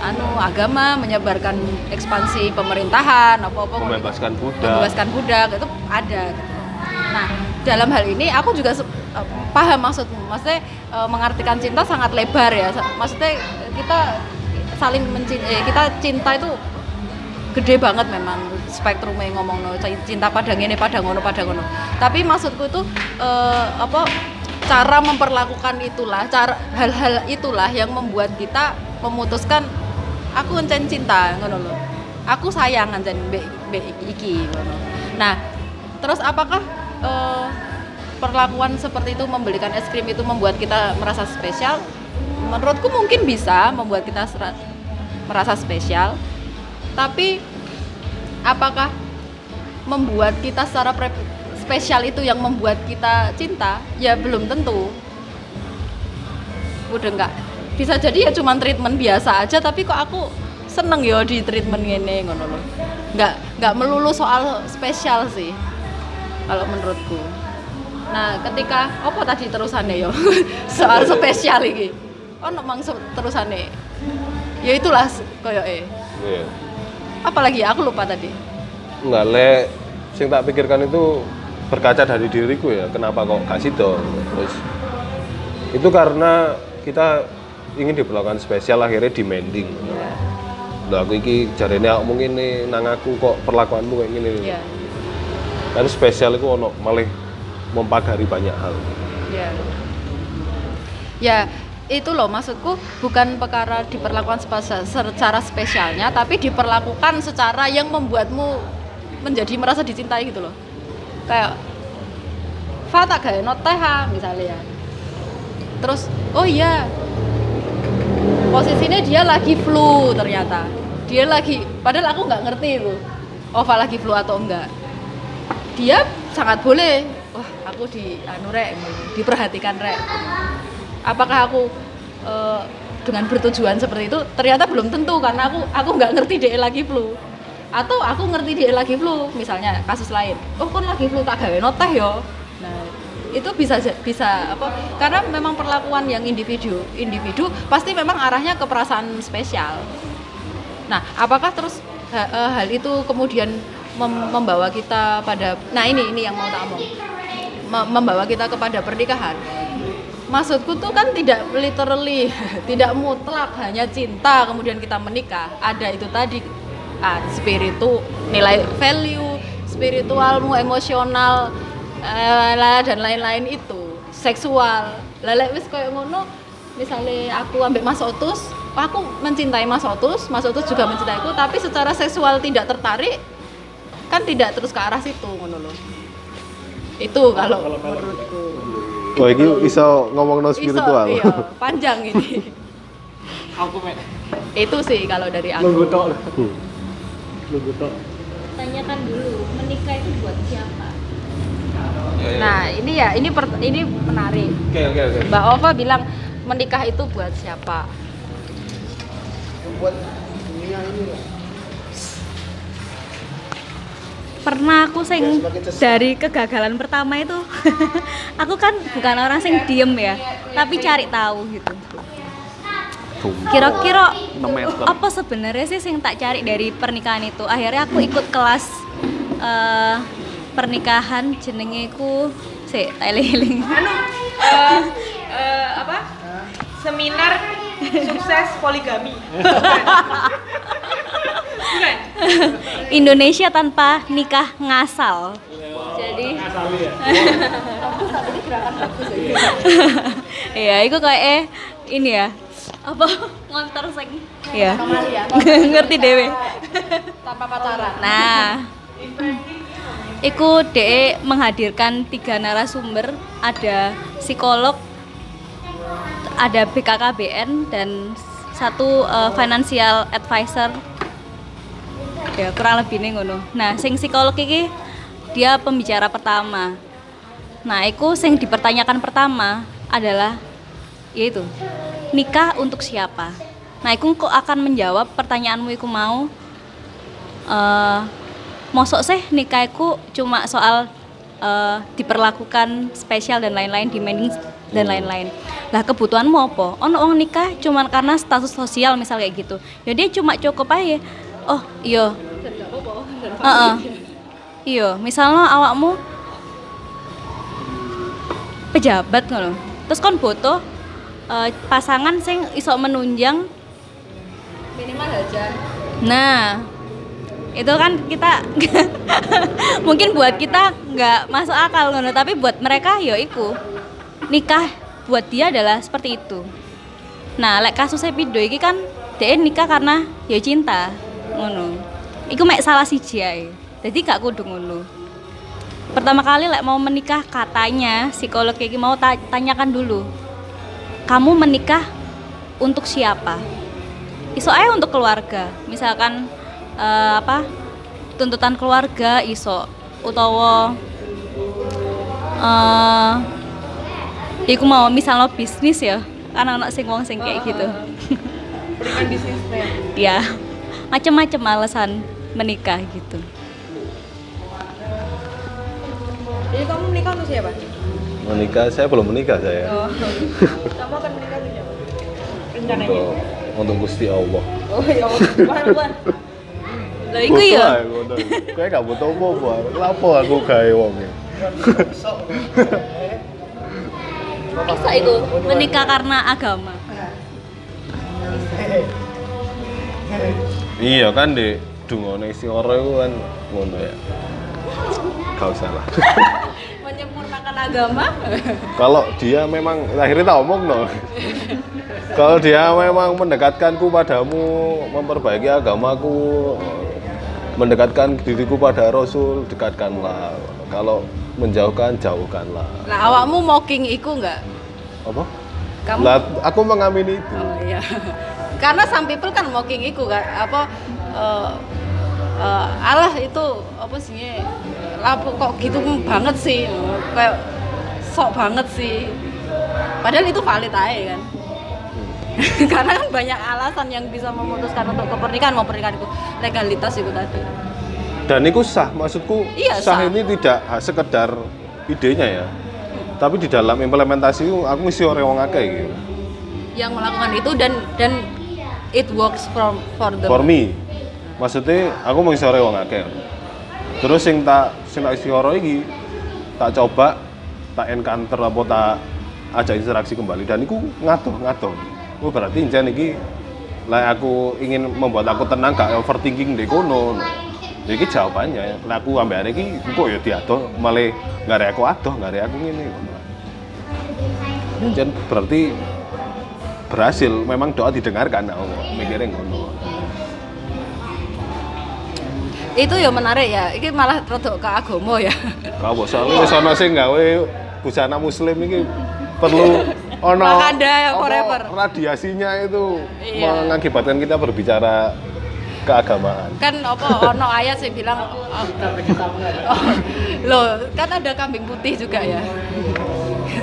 anu agama menyebarkan ekspansi pemerintahan apa apa membebaskan budak. Membebaskan budak itu ada. Gitu. Nah, dalam hal ini aku juga eh, paham maksudmu. Maksudnya eh, mengartikan cinta sangat lebar ya. Maksudnya eh, kita saling mencinta kita cinta itu gede banget memang spektrumnya ngomong no cinta pada ini pada ngono pada ngono tapi maksudku itu eh, apa cara memperlakukan itulah cara hal-hal itulah yang membuat kita memutuskan aku encen cinta ngono loh aku sayang encen mbek mbek iki ngono nah terus apakah eh, perlakuan seperti itu membelikan es krim itu membuat kita merasa spesial. Menurutku mungkin bisa membuat kita merasa spesial. Tapi apakah membuat kita secara spesial itu yang membuat kita cinta? Ya belum tentu. Udah enggak bisa jadi ya cuman treatment biasa aja tapi kok aku seneng ya di treatment ini ngono loh nggak nggak melulu soal spesial sih kalau menurutku. Nah ketika apa tadi terusannya yo? [LAUGHS] Soal spesial ini oh memang terusannya ya itulah koyo eh iya. Apalagi aku lupa tadi. Nggak le sing tak pikirkan itu berkaca dari diriku ya kenapa kok gak sido terus itu karena kita ingin diperlakukan spesial akhirnya demanding. Lah aku iki jarene aku mungkin nih nang aku kok perlakuanmu kayak gini ya kan spesial itu ono malah mempagari banyak hal. Ya. Ya itu loh maksudku bukan perkara diperlakukan secara spesialnya tapi diperlakukan secara yang membuatmu menjadi merasa dicintai gitu loh. Kayak Fa tak gawe no teh misalnya ya. Terus oh iya posisinya dia lagi flu ternyata. Dia lagi padahal aku nggak ngerti itu Ova lagi flu atau enggak dia sangat boleh. Wah aku di anu rek diperhatikan rek. Apakah aku eh, dengan bertujuan seperti itu? Ternyata belum tentu karena aku aku nggak ngerti dia lagi flu. Atau aku ngerti dia lagi flu misalnya kasus lain. Oh kon lagi flu tak gawe no teh yo. Nah itu bisa bisa apa karena memang perlakuan yang individu individu pasti memang arahnya ke perasaan spesial. Nah, apakah terus ha- eh, hal itu kemudian mem- membawa kita pada nah ini ini yang mau tak omong. Me- membawa kita kepada pernikahan. Maksudku tuh kan tidak literally, [LAUGHS] tidak mutlak hanya cinta kemudian kita menikah. Ada itu tadi ah, spiritu, nilai value, spiritualmu, emosional eh, dan lain-lain itu, seksual. Lele wis koyo ngono, misalnya aku ambek Mas Otus, aku mencintai Mas Otus, Mas Otus juga mencintaiku, tapi secara seksual tidak tertarik, kan tidak terus ke arah situ ngono loh. Itu kalau menurutku. wah ini iso ngomong no Iso, spiritual iya, panjang ini. [LAUGHS] Aku mek itu sih kalau dari aku. nunggu tok. Hmm. Nunggu tok. Tanyakan dulu, menikah itu buat siapa? Nah, ini ya, ini per- ini menarik. oke oke oke Mbak Ova bilang menikah itu buat siapa? Buat dunia ini pernah aku sing dari kegagalan pertama itu [LAUGHS] aku kan bukan orang sing diem ya tapi cari tahu gitu. Kira-kira apa sebenarnya sih sing tak cari dari pernikahan itu? Akhirnya aku ikut kelas eh, pernikahan jenenge ku sik tak eling-eling. Eh, eh, apa? Seminar sukses poligami. Bukan. Indonesia tanpa nikah ngasal jadi Iya, itu kayak eh ini ya. Apa ngontor sing. Iya. Ngerti dewe. tanpa pacaran Nah, Iku DE menghadirkan tiga narasumber, ada psikolog, ada BKKBN dan satu eh, financial advisor. Ya, kurang lebih nih ngono. Nah, sing psikolog iki dia pembicara pertama. Nah, iku sing dipertanyakan pertama adalah yaitu nikah untuk siapa? Nah, iku kok akan menjawab pertanyaanmu iku mau eh mosok sih nikahku cuma soal eh, diperlakukan spesial dan lain-lain demanding dan lain-lain. Lah kebutuhanmu apa? Ono wong nikah cuman karena status sosial misal kayak gitu. Ya dia cuma cukup aja. Oh iya. Heeh. iya misalnya awakmu pejabat ngono. Terus kon butuh eh, pasangan sing iso menunjang minimal aja. Nah, itu kan kita [LAUGHS] mungkin buat kita nggak masuk akal ngono, tapi buat mereka yo iku nikah buat dia adalah seperti itu. Nah, lek kasusnya Pido iki kan dia nikah karena ya cinta ngono. Iku mek salah siji ae. Jadi gak kudu ngono. Pertama kali lek mau menikah katanya psikolog iki mau ta- tanyakan dulu. Kamu menikah untuk siapa? iso aja untuk keluarga misalkan eh, apa tuntutan keluarga iso utawa iku mau misalnya bisnis ya kan anak sing wong sing kayak gitu Berikan bisnisnya. ya macam-macam alasan menikah gitu Jadi kamu menikah untuk siapa? Menikah, saya belum menikah saya. Oh. kamu akan menikah untuk siapa? Rencananya. Untuk untuk Gusti Allah. Oh ya Allah. [LAUGHS] Lah iku ya Kayak gak butuh apa-apa. Lapo aku gawe wong e? [LAUGHS] bisa iku menikah karena agama Iya kan di dungone isi ora iku kan ngono ya. Gak usah lah. [LAUGHS] menyempurnakan agama Kalau dia memang akhirnya tak omong no. Kalau dia memang mendekatkanku padamu, memperbaiki agamaku, mendekatkan diriku pada Rasul, dekatkanlah. Kalau menjauhkan, jauhkanlah. nah awakmu mocking iku nggak? Apa? kamu? Lah, aku mengamini itu. Oh iya. [LAUGHS] Karena some people kan mocking iku kan apa eh, eh, Allah itu apa sih lapo kok gitu banget sih. Kayak sok banget sih. Padahal itu valid aja kan. [LAUGHS] Karena kan banyak alasan yang bisa memutuskan untuk kepernikahan mau pernikahan itu legalitas itu tadi Dan itu sah, maksudku Iya, sah, sah. ini tidak sekedar idenya ya. Tapi di dalam implementasi itu aku mesti orang wong akeh gitu. yang melakukan itu dan dan it works from for the For me, maksudnya aku mau isore wong akeh. Terus sing tak sing tak iki tak coba tak encounter apa tak ajak interaksi kembali dan iku ngatur ngatur. Oh berarti jan iki lah aku ingin membuat aku tenang gak overthinking di kono. Ya iki jawabannya. Lah aku ambek arek iki kok ya diadoh malah gak aku adoh, gak aku ngono. Jan berarti berhasil memang doa didengarkan aku mikirnya ngono. itu ya menarik ya ini malah rodok ke agama ya Kau soalnya wis ana sing gawe busana muslim iki perlu [LAUGHS] ono Makanda apa, forever. radiasinya itu Iya. mengakibatkan kita berbicara keagamaan. kan apa ono ayat sih bilang oh, oh, loh kan ada kambing putih juga ya?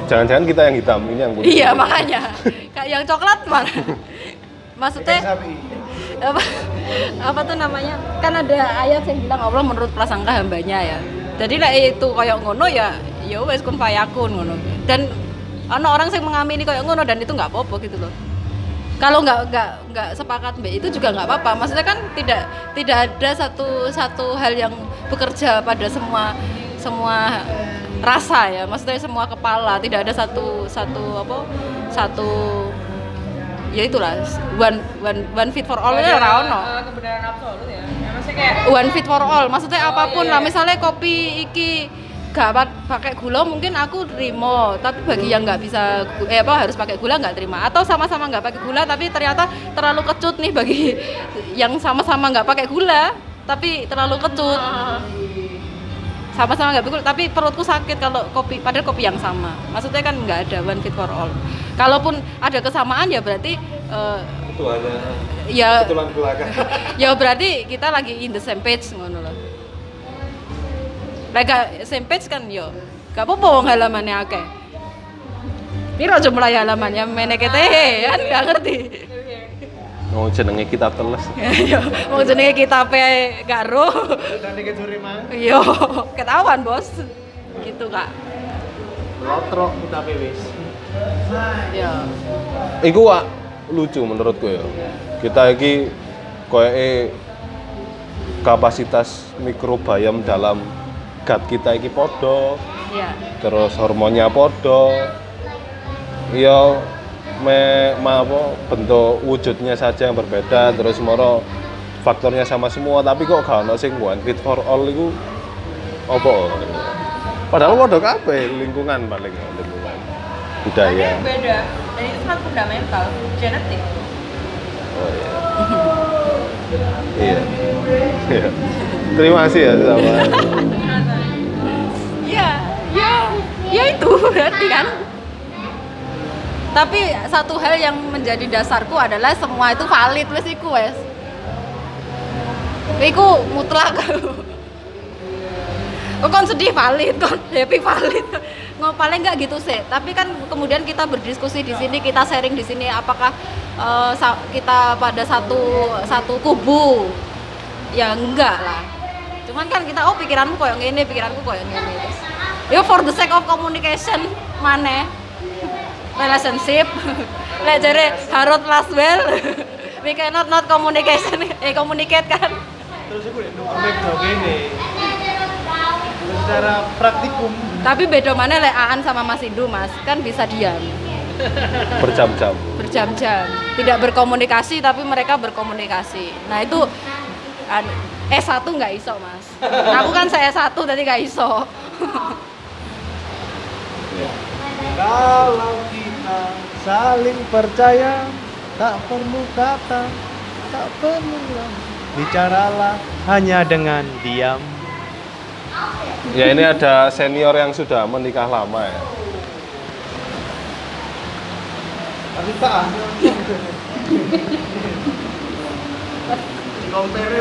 Jangan-jangan kita yang hitam ini yang putih. iya makanya. Kayak yang coklat mana maksudnya apa apa tuh namanya? Kan ada ayat yang bilang Allah menurut prasangka hambanya ya. Jadi lah itu kayak ngono ya ya wes kun fayakun ngono. Dan ana orang yang mengamini kayak ngono dan itu nggak apa-apa gitu loh kalau nggak nggak nggak sepakat mbak itu juga nggak apa-apa. Maksudnya kan tidak tidak ada satu satu hal yang bekerja pada semua semua rasa ya. Maksudnya semua kepala. Tidak ada satu satu apa satu ya itulah. One one one fit for all ya ora ono. Eh, kebenaran absolut ya. ya maksudnya kayak one fit for all. Maksudnya Oh, apa pun iya, lah. iya. misalnya kopi iki gak pa- pakai gula mungkin aku terima tapi bagi yang nggak bisa eh apa harus pakai gula nggak terima. Atau sama-sama nggak pakai gula tapi ternyata terlalu kecut nih bagi [LAUGHS] yang sama-sama nggak pakai gula tapi terlalu kecut. Sama-sama nggak pakai gula tapi perutku sakit kalau kopi padahal kopi yang sama. Maksudnya kan nggak ada one fit for all. Kalaupun ada kesamaan ya berarti eh, Itu hanya ya belakang. [LAUGHS] ya berarti kita lagi in the same page ngono loh. Lek gak page kan yo. Gak apa-apa wong halamannya akeh. Piro jumlah halamannya menekete kan gak ngerti. Oh jenenge kitab teles. [LAUGHS] Yo, wong jenenge kita pe gak ro. Dan iki curi mang. Yo, ketahuan bos. Gitu kak. Lotrok kita wis. Yo. Iku wak lucu menurutku ya. Kita iki koyoke kapasitas mikrobiom dalam gut kita iki podo, Ya. terus hormonnya podo. Iya me ma apa bentuk wujudnya saja yang berbeda terus moro faktornya sama semua tapi kok gak ono sing one fit for all iku apa padahal podo kabeh lingkungan paling lingkungan budaya Tapi beda. Dan itu sangat fundamental, genetik. Oh iya. iya. Iya. Terima kasih ya sama. [LAUGHS] Ya, itu [LAUGHS] berarti kan. Tapi satu hal yang menjadi dasarku adalah semua itu valid wes iku wes. Iku mutlak. Kok [LAUGHS] kon sedih valid, kon happy valid. [LAUGHS] Nggak paling nggak gitu sih. Tapi kan kemudian kita berdiskusi di sini, kita sharing di sini apakah sa- kita pada satu satu kubu? Ya enggak lah. Cuman kan kita oh pikiranmu koyo ngene, pikiranku koyo ngene terus. Yo for the sake of communication mana? Relationship. [LAUGHS] Lek jare Harut Laswell. [LAUGHS] We cannot not communication [LAUGHS] eh communicate kan. Terus iku nek nunggu jog ini. Terus secara praktikum Tapi beda mana lek Aan sama Mas Indu Mas, kan bisa diam Berjam-jam. berjam-jam. Tidak berkomunikasi tapi mereka berkomunikasi. Nah, itu an- S1 nggak iso, Mas. Aku kan saya satu tadi nggak iso. Kalau kita saling percaya tak perlu kata tak perlu bicaralah hanya dengan diam Ya ini ada senior yang sudah menikah lama ya. tak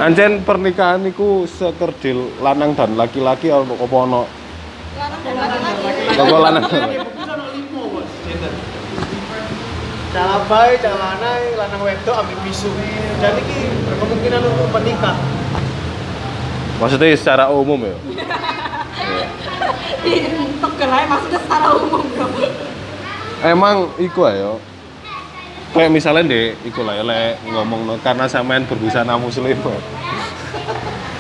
Anjen pernikahan itu sekerdil lanang dan laki-laki apa ono? Apa lanang? cara lanang lanang wedok ambil bisu dan ini berkemungkinan untuk menikah Maksudnya secara umum ya. Tegel aja maksudnya secara umum, Bro. Emang iku ayo. Kayak misalnya deh, iku lah ya lek ngomong no, karena sampean berbusana muslim.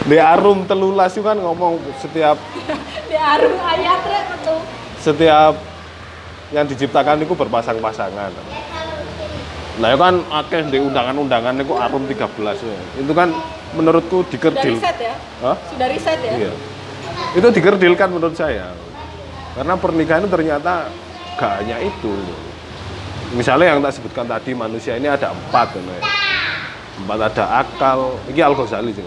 Di Arum telulas itu kan ngomong setiap [LAUGHS] Di arum ayat rek metu. setiap yang diciptakan itu berpasang-pasangan. Nah, itu kan akeh di undangan-undangan itu Arum 13 ya. Itu kan menurutku Sudah dikerdil. riset ya? Hah? Sudah riset ya? Iya. Itu dikerdilkan menurut saya. Karena pernikahan itu ternyata gak hanya itu. Misalnya yang tak sebutkan tadi manusia ini ada empat kan ya. Empat ada akal, ini Al Ghazali sih.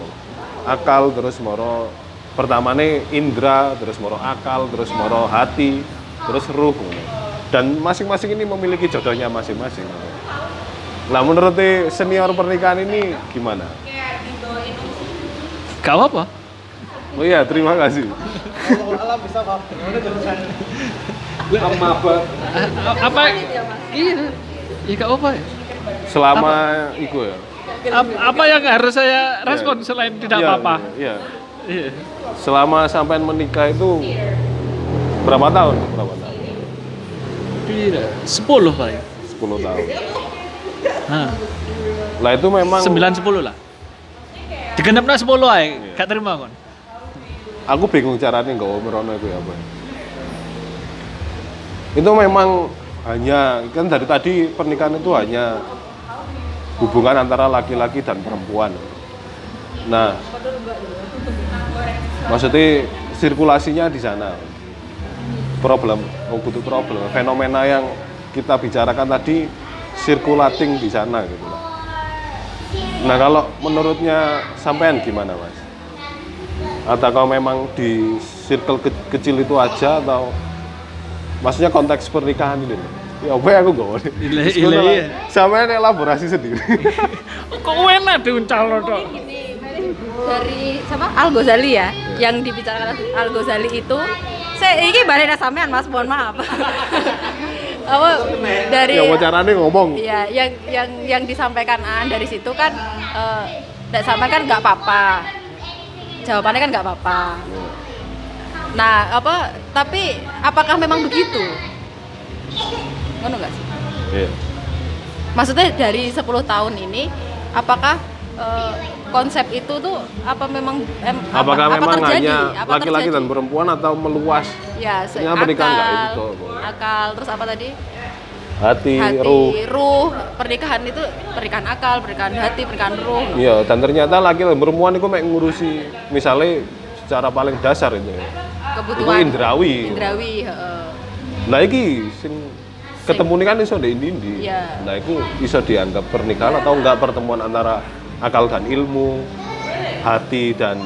Akal terus moro pertama nih indra, terus moro akal, terus moro hati, terus ruh. Dan masing-masing ini memiliki jodohnya masing-masing. Lah menurut senior pernikahan ini gimana? Gak apa-apa. Oh iya, terima kasih. alam bisa apa Apa apa? Iya. Ya gak apa-apa ya. selama itu ya apa yang harus saya respon selain tidak Iya, apa-apa? Iya. Iya. Selama sampai menikah itu berapa tahun? Berapa tahun? Pira? 10 Pak. 10 tahun. Nah, Lah itu memang 9 10 lah. Digenepna 10 ae, gak terima kon. aku bingung caranya nggak merono itu ya apa. Itu memang hanya kan dari tadi pernikahan itu hanya hubungan antara laki-laki dan perempuan. Nah, maksudnya sirkulasinya di sana. Problem, oh butuh problem. Fenomena yang kita bicarakan tadi sirkulating di sana gitu. Nah kalau menurutnya sampean gimana mas? Atau kalau memang di circle ke- kecil itu aja atau maksudnya konteks pernikahan ini? Ya apa ya aku gak Ile- ile, iya. Sampean elaborasi sendiri. [LAUGHS] Kok enak diuncal tok. Gini, dari sama Al Ghazali ya, yang dibicarakan Al Ghazali itu, saya ini balik sampean mas, mohon maaf. [LAUGHS] Apa dari ya mau caranya ngomong. Iya, yang yang yang disampaikan Aan dari situ kan tidak sama kan nggak apa-apa. Jawabannya kan nggak apa-apa. Nah, apa? Tapi apakah memang begitu? Ngono nggak sih? Iya. Maksudnya dari 10 tahun ini, apakah eh, konsep itu tuh apa memang em, apa- Apakah apa memang terjadi? hanya Apa laki-laki dan perempuan atau meluas ya se- akal, itu? akal terus apa tadi hati, hati ruh? ruh pernikahan itu pernikahan akal pernikahan hati pernikahan ruh Iya, dan ternyata laki dan perempuan itu mek ngurusi misalnya secara paling dasar itu. ya. kebutuhan Itu indrawi. indrawi heeh. Nah iki sing ketemu ini kan iso di indi Iya. Nah itu iso dianggap pernikahan atau enggak pertemuan antara akal dan ilmu, hati dan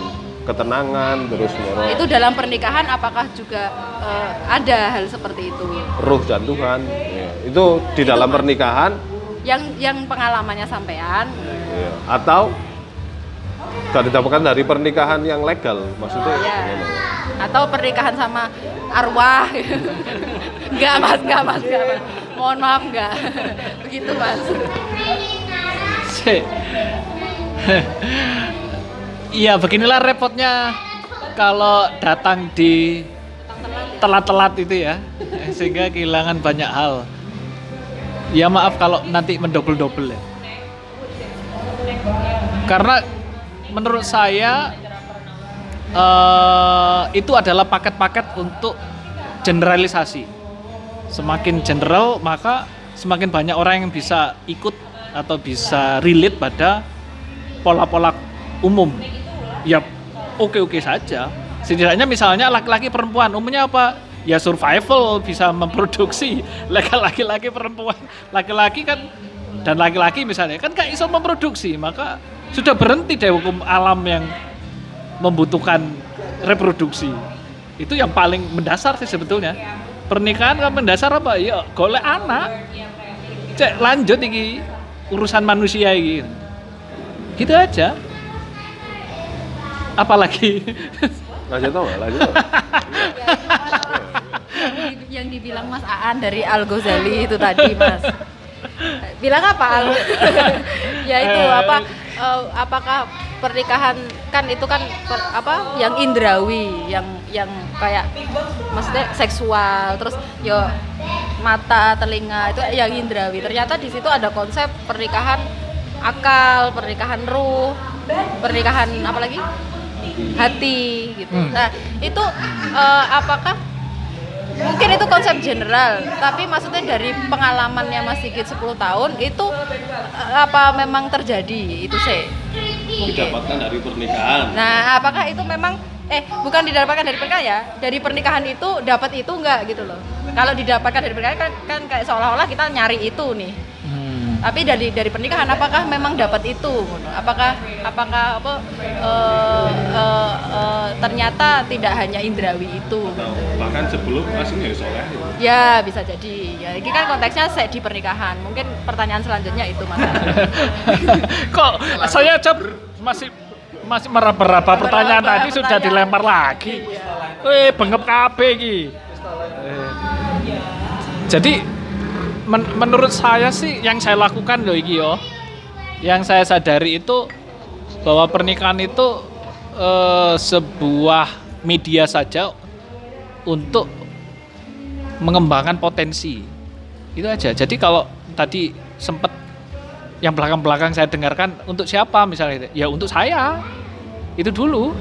ketenangan terus moro. Itu dalam pernikahan apakah juga eh, ada hal seperti itu? Ruh dan Tuhan. Ya, Itu di dalam pernikahan yang yang pengalamannya sampean. Ya, atau gak didapatkan dari pernikahan yang legal maksudnya. ya ngono. atau pernikahan sama arwah [LAUGHS] enggak mas enggak mas enggak mas mohon maaf enggak [LAUGHS] begitu mas. [LAUGHS] Iya, beginilah repotnya kalau datang di telat-telat itu ya, sehingga kehilangan banyak hal. Ya maaf kalau nanti mendobel-dobel ya. Karena menurut saya eh, itu adalah paket-paket untuk generalisasi. Semakin general maka semakin banyak orang yang bisa ikut atau bisa relate pada pola-pola umum. Ya oke-oke saja. Setidaknya misalnya laki-laki perempuan umumnya apa? Ya survival bisa memproduksi. [LAUGHS] Laki-laki perempuan. Laki-laki kan dan laki-laki misalnya kan gak iso memproduksi, maka sudah berhenti deh hukum alam yang membutuhkan reproduksi. Itu yang paling mendasar sih sebetulnya. Pernikahan kan mendasar apa? Ya golek anak. Cek lanjut iki urusan manusia iki. Gitu aja. Apalagi Lanjut tau nggak? Lanjut yang dibilang Mas Aan dari Al Ghazali itu tadi Mas bilang apa Al [LAUGHS] ya itu apa eh, apakah pernikahan kan itu kan per- apa yang indrawi yang yang kayak maksudnya seksual terus yo mata telinga itu yang indrawi. Ternyata di situ ada konsep pernikahan akal pernikahan ruh pernikahan apa lagi? Hati gitu. Hmm. nah itu eh, apakah mungkin itu konsep general tapi maksudnya dari pengalamannya Mas Sigit 10 tahun itu eh, apa memang terjadi? Itu sih. Didapatkan dari pernikahan. nah apakah itu memang eh bukan didapatkan dari pernikahan ya? Dari pernikahan itu dapat itu enggak gitu loh? Kalau didapatkan dari pernikahan kan, kan kayak seolah-olah kita nyari itu nih. Tapi dari dari pernikahan apakah memang dapat itu apakah apakah apa eh, eh, eh, ternyata tidak hanya indrawi itu bahkan sebelum aslinya ya soleh. Ya bisa jadi. Ya ini kan konteksnya saya di pernikahan. Mungkin pertanyaan selanjutnya itu mas. [LAUGHS] Kok saya aja masih masih meraba-raba pertanyaan tadi sudah pertanyaan. dilempar lagi. Eh, bengep kabeh iki. Eh. Jadi men- menurut saya sih yang saya lakukan loh iki yo. yang saya sadari itu bahwa pernikahan itu eh, sebuah media saja untuk mengembangkan potensi. Itu aja. Jadi kalau tadi sempat yang belakang-belakang saya dengarkan untuk siapa? misalnya ya untuk saya. Itu dulu.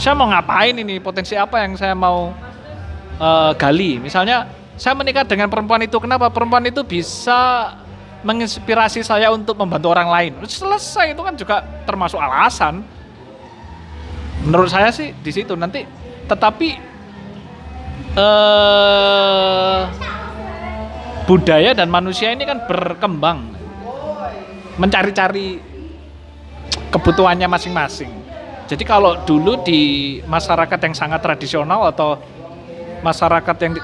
Saya mau ngapain ini? Potensi apa yang saya mau eh, gali? Misalnya saya menikah dengan perempuan itu. Kenapa? Perempuan itu bisa menginspirasi saya untuk membantu orang lain. Selesai. Itu kan juga termasuk alasan. Menurut saya sih di situ. Nanti tetapi eh budaya dan manusia ini kan berkembang. Mencari-cari kebutuhannya masing-masing. Jadi kalau dulu di masyarakat yang sangat tradisional atau masyarakat yang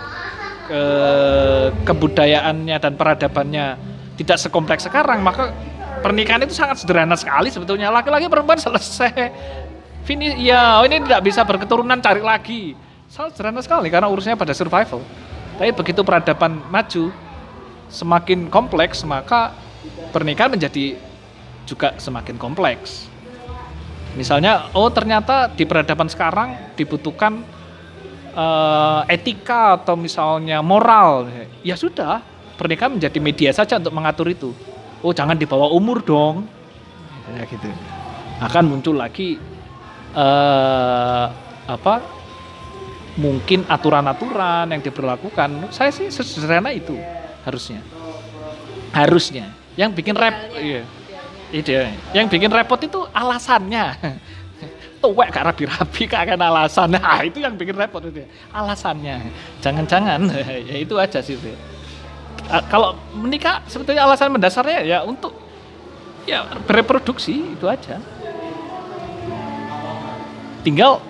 eh, kebudayaannya dan peradabannya tidak sekompleks sekarang maka pernikahan itu sangat sederhana sekali sebetulnya. Laki-laki perempuan selesai. Finish ya ini tidak bisa berketurunan cari lagi. Sangat sederhana sekali karena urusannya pada survival. Tapi begitu peradaban maju semakin kompleks maka pernikahan menjadi juga semakin kompleks. Misalnya oh ternyata di peradaban sekarang dibutuhkan eh, etika atau misalnya moral. Ya sudah pernikahan menjadi media saja untuk mengatur itu. Oh jangan di bawah umur dong. Ya gitu. Akan muncul lagi eh apa mungkin aturan-aturan yang diberlakukan. Saya sih sederhana itu harusnya. Harusnya. Yang bikin rep iya. Ide. Yang bikin repot itu alasannya tuwek gak rapi-rapi gak alasan. Nah [LAUGHS] itu yang bikin repot itu alasannya. Jangan-jangan. [LAUGHS] Ya itu aja sih itu. Kalau menikah sebetulnya alasan mendasarnya ya untuk ya bereproduksi itu aja. Tinggal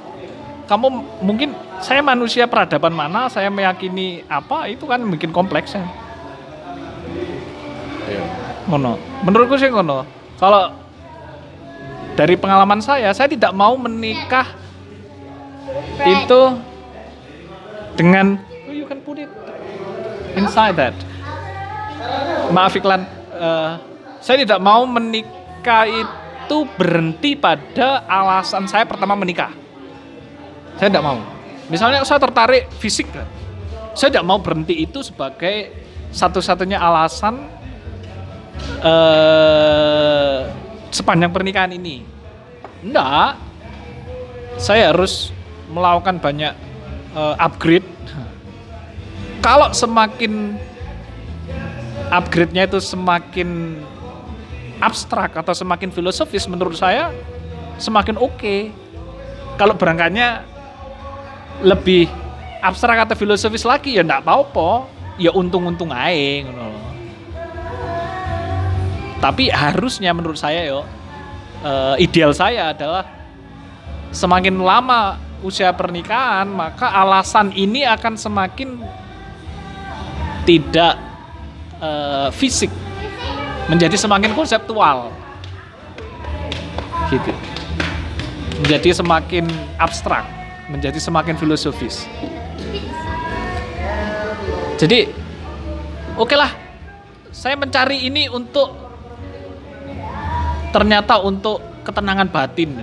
kamu mungkin saya manusia peradaban mana saya meyakini apa itu kan bikin kompleks ya Iya. ngono. Menurutku sih ngono. Kalau dari pengalaman saya saya tidak mau menikah itu dengan oh, you can put it inside that. Maaf iklan. Eh, saya tidak mau menikah itu berhenti pada alasan saya pertama menikah. Saya tidak mau. Misalnya saya tertarik fisik kan? Saya tidak mau berhenti itu sebagai satu-satunya alasan eh sepanjang pernikahan ini? Enggak. Saya harus melakukan banyak eh, upgrade. Kalau semakin upgrade-nya itu semakin abstrak atau semakin filosofis menurut saya semakin oke. Kalau berangkatnya lebih abstrak atau filosofis lagi ya enggak apa-apa. Ya untung-untung aja ngono. Tapi harusnya menurut saya yo eh, ideal saya adalah semakin lama usia pernikahan maka alasan ini akan semakin tidak eh, fisik menjadi semakin konseptual. Gitu. Menjadi semakin abstrak menjadi semakin filosofis. Jadi oke lah saya mencari ini untuk ternyata untuk ketenangan batin.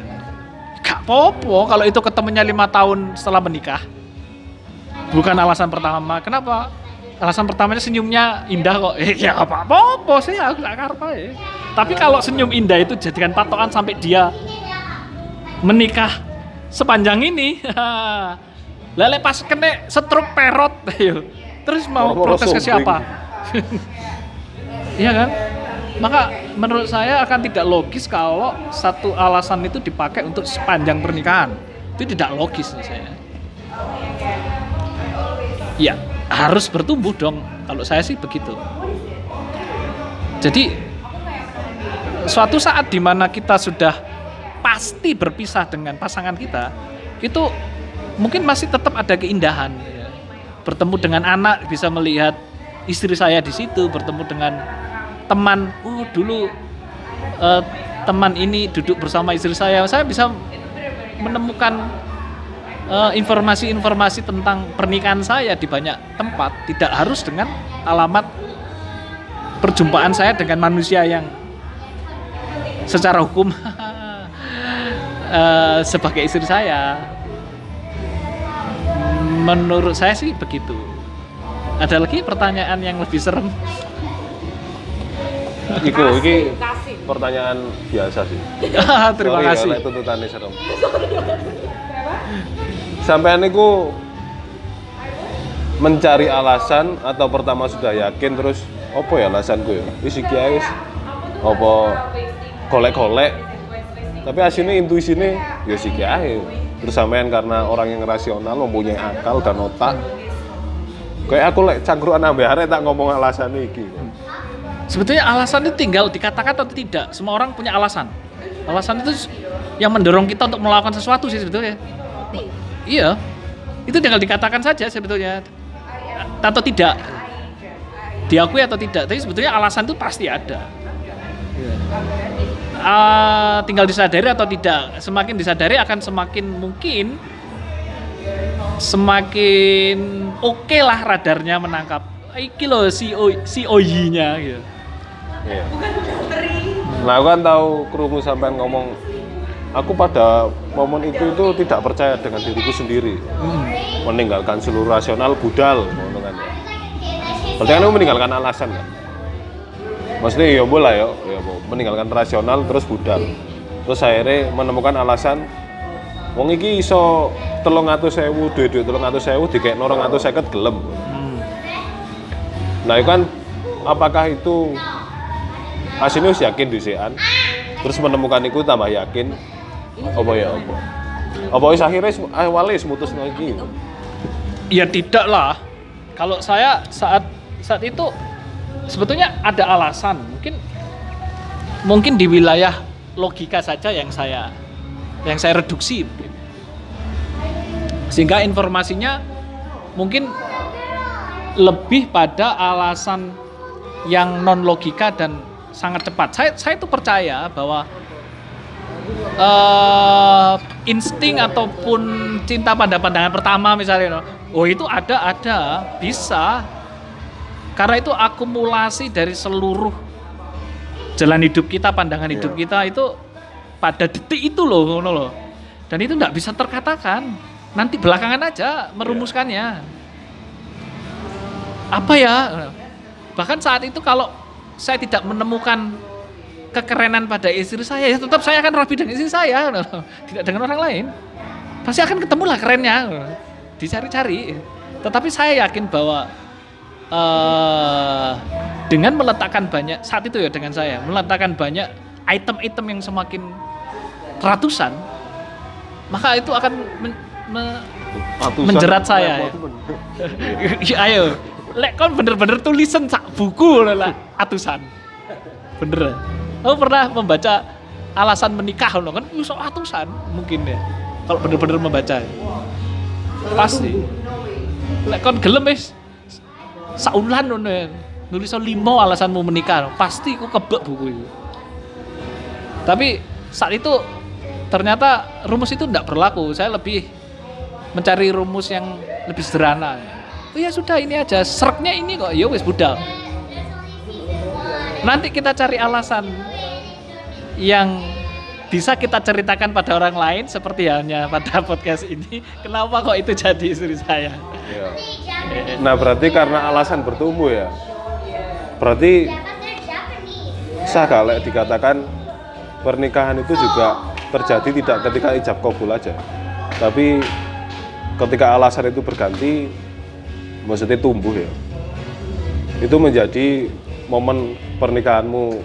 Gak popo kalau itu ketemunya lima tahun setelah menikah. Bukan alasan pertama. Kenapa? Alasan pertamanya senyumnya indah kok. Eh, ya apa apa sih aku gak karpa ya tapi kalau senyum indah itu jadikan patokan sampai dia menikah sepanjang ini. [LAUGHS] Lele pas kena stroke perot [LAUGHS] terus mau Moro-moro protes ke siapa? [LAUGHS] Iya kan maka menurut saya akan tidak logis kalau satu alasan itu dipakai untuk sepanjang pernikahan. Itu tidak logis saya. Ya harus bertumbuh dong. Kalau saya sih begitu. Jadi suatu saat di mana kita sudah pasti berpisah dengan pasangan kita itu mungkin masih tetap ada keindahan. Bertemu dengan anak bisa melihat istri saya di situ bertemu dengan teman uh dulu eh, teman ini duduk bersama istri saya. Saya bisa menemukan eh, informasi-informasi tentang pernikahan saya di banyak tempat tidak harus dengan alamat perjumpaan saya dengan manusia yang secara hukum [LAUGHS] eh, sebagai istri saya. Menurut saya sih begitu. Ada lagi pertanyaan yang lebih serem Iku, iki pertanyaan biasa sih. terima Sorry kasih. lek tuntutannya serem. Sampean niku mencari alasan atau pertama sudah yakin terus opo ya alasanku ya? Wis iki ae wis. Apa golek-golek? Tapi aslinya intuisinya ya ae. Terus sampean karena orang yang rasional mempunyai akal dan otak. Kayak aku lek cangkruan ambek arek tak ngomong alasan iki sebetulnya alasan itu tinggal dikatakan atau tidak? Semua orang punya alasan. Alasan itu yang mendorong kita untuk melakukan sesuatu sih sebetulnya. Iya. Itu tinggal dikatakan saja sebetulnya. Atau tidak? Diakui atau tidak? Tapi sebetulnya alasan itu pasti ada. Ah, tinggal disadari atau tidak? Semakin disadari akan semakin mungkin semakin oke lah radarnya menangkap. Iki loh si o, si Gitu. Iya. Nah, aku kan tahu kerumu sampean ngomong aku pada momen itu itu tidak percaya dengan diriku sendiri. Meninggalkan seluruh rasional budal kan ya. Berarti kan aku meninggalkan alasan kan. Maksudnya ya boleh ya, ya meninggalkan rasional terus budal. Terus akhirnya menemukan alasan Wong iki iso telung atus sewu, duit-duit telung atus sewu dikek norong atus seket gelem. Nah itu kan apakah itu hasilnya wis yakin disian terus menemukan itu tambah yakin apa ya apa apa wis akhirnya wis- awalnya wis mutus lagi Ya tidak lah. Kalau saya saat saat itu sebetulnya ada alasan. Mungkin mungkin di wilayah logika saja yang saya yang saya reduksi. Sehingga informasinya mungkin lebih pada alasan yang non logika dan sangat cepat. Saya saya itu percaya bahwa eh insting ataupun cinta pada pandangan pertama misalnya oh itu ada ada bisa. Karena itu akumulasi dari seluruh jalan hidup kita pandangan hidup kita itu pada detik itu loh ngono loh. Dan itu nggak bisa terkatakan. Nanti belakangan aja merumuskannya. Apa ya? Bahkan saat itu kalau saya tidak menemukan kekerenan pada istri saya. Ya tetap saya akan rapi dengan istri saya. [LAUGHS] Tidak dengan orang lain. Pasti akan ketemulah kerennya. Dicari-cari. Tetapi saya yakin bahwa eh dengan meletakkan banyak saat itu ya dengan saya meletakkan banyak item-item yang semakin ratusan maka itu akan men- me- Ratusan, Menjerat saya, ya. [LAUGHS] Ya, ayo lek kon bener-bener tulisan sak buku lah atusan. Bener. Kamu pernah membaca alasan menikah loh kan? Iso atusan? Mungkin ya. Kalau bener-bener membaca pasti. Lek kon gelem wis. Saulan ngono ya. Nulis limo alasanmu menikah pasti ku kebek buku itu tapi saat itu ternyata rumus itu tidak berlaku. Saya lebih mencari rumus yang lebih sederhana oh ya sudah ini aja sereknya ini kok ya wis budal nanti kita cari alasan yang bisa kita ceritakan pada orang lain seperti halnya pada [LAUGHS] podcast ini kenapa kok itu jadi istri saya Iya. Nah berarti karena alasan bertumbuh ya. Berarti sah kalau dikatakan pernikahan itu juga terjadi tidak ketika ijab kabul aja. Tapi ketika alasan itu berganti, maksudnya tumbuh ya. Itu menjadi momen pernikahanmu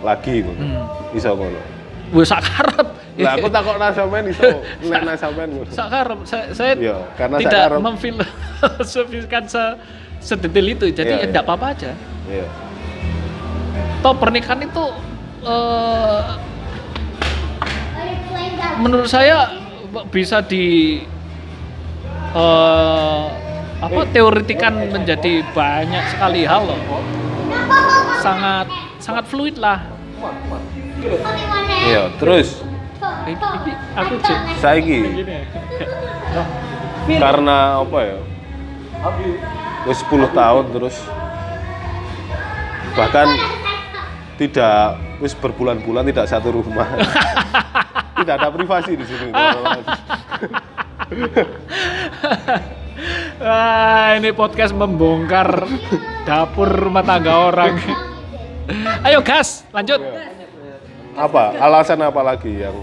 lagi ngono. Iso ngono. wis sak karep Lah aku takut nasamen iso [LAUGHS] nek nasamen ngono. sak karep saya, saya Iya, karena tidak karep. memfilosofikan se sedetail itu jadi Iya, ya iya. tidak apa-apa aja Iya. toh pernikahan itu eh, menurut saya bisa di eh, apa teoretikan menjadi banyak sekali hal loh. Sangat sangat fluid lah. Iya, terus? Aku cek. Saiki? Karena apa ya? Wis 10 tahun terus. Bahkan tidak wis berbulan-bulan tidak satu rumah. [LAUGHS] tidak ada privasi di sini. [LAUGHS] Wah, ini podcast membongkar dapur rumah tangga orang. Ayo gas, lanjut. apa? Alasan apa lagi yang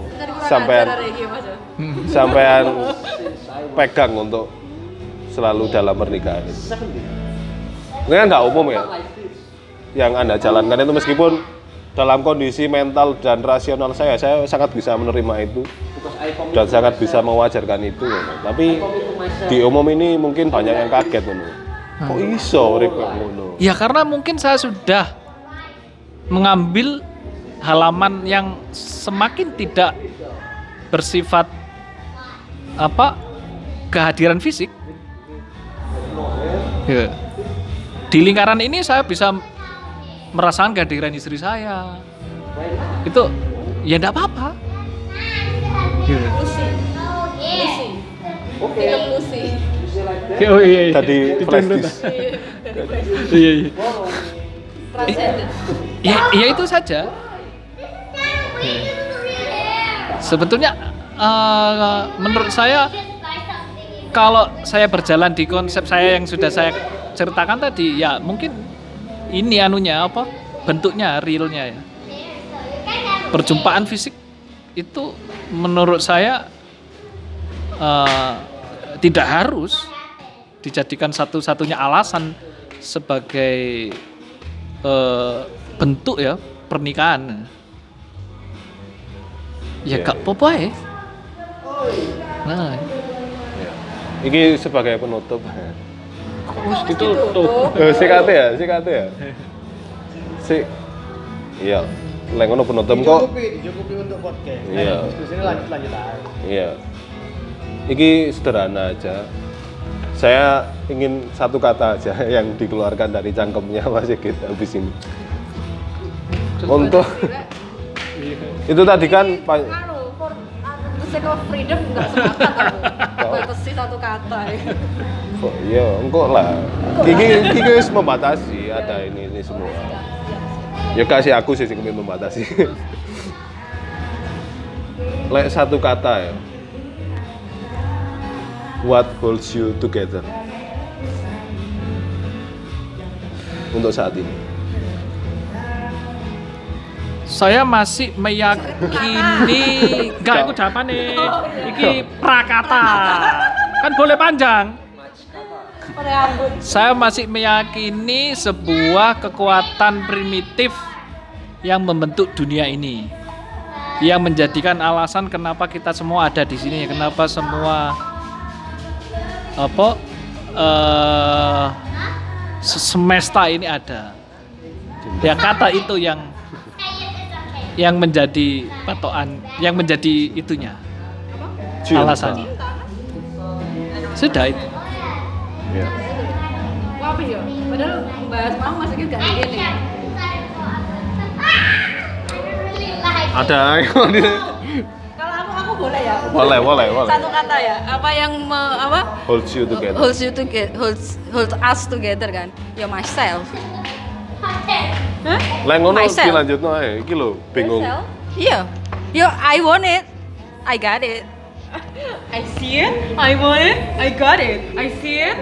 sampean sampean pegang untuk selalu dalam pernikahan ini? Ini kan nggak umum ya. Yang anda jalankan itu meskipun dalam kondisi mental dan rasional saya, saya sangat bisa menerima itu dan sangat bisa mewajarkan itu. Tapi di umum ini mungkin banyak yang kaget ngono. Kok iso urip kok ngono? Ya karena mungkin saya sudah mengambil halaman yang semakin tidak bersifat apa kehadiran fisik. Ya. Di lingkaran ini saya bisa merasakan kehadiran istri saya. Itu ya enggak apa-apa. Oh iya, iya. Tadi flash Didownload. disk. Iya, iya. Ya, ya itu saja. Sebetulnya eh, menurut saya kalau saya berjalan di konsep saya yang sudah saya ceritakan tadi ya mungkin ini anunya apa bentuknya realnya ya. Perjumpaan fisik itu menurut saya eh, tidak harus dijadikan satu-satunya alasan sebagai eh, bentuk ya pernikahan. Ya Iya. gak apa-apa ya. Nah, Ini sebagai penutup. Ditutup. [LAUGHS] Eh, sikat ya, sikat ya. Si Iya. Lek ngono penutup kok. Dicukupi, dicukupi untuk podcast. Iya. Nah, diskusi ini lanjut lanjut aja. Iya. Iki sederhana aja. Saya ingin satu kata aja [LAUGHS] yang dikeluarkan dari cangkemnya [LAUGHS] Mas Sigit habis ini. Untuk itu tadi kan sake freedom nggak sepakat aku. [LAUGHS] Batasi satu kata ya. kok iya engkau lah. Iki iki wis membatasi ada ini ini semua. Ya kasih aku sih sing membatasi. [LAUGHS] Lek satu kata ya. What holds you together? Untuk saat ini. Saya masih meyakini enggak aku jawaban nih. Iki prakata. Kan boleh panjang. Saya masih meyakini sebuah kekuatan primitif yang membentuk dunia ini. Yang menjadikan alasan kenapa kita semua ada di sini, kenapa semua apa se- semesta ini ada. Ya kata itu yang yang menjadi patokan, yang menjadi itunya Cinta. alasan. Sudah itu. Iya. Wah, apa ya? Padahal bahas mau masih gak gini. Ada Kalau aku aku boleh ya. boleh, boleh, boleh. Satu kata ya. Apa yang me- apa? Holds you together. Holds you together, holds holds us together kan? Ya myself. [LAUGHS] Lek ngono Myself. dilanjutno ae. Iki lho bingung. Iya. Yo, I want it. I got it. I see it, I want it, I got it, I see it.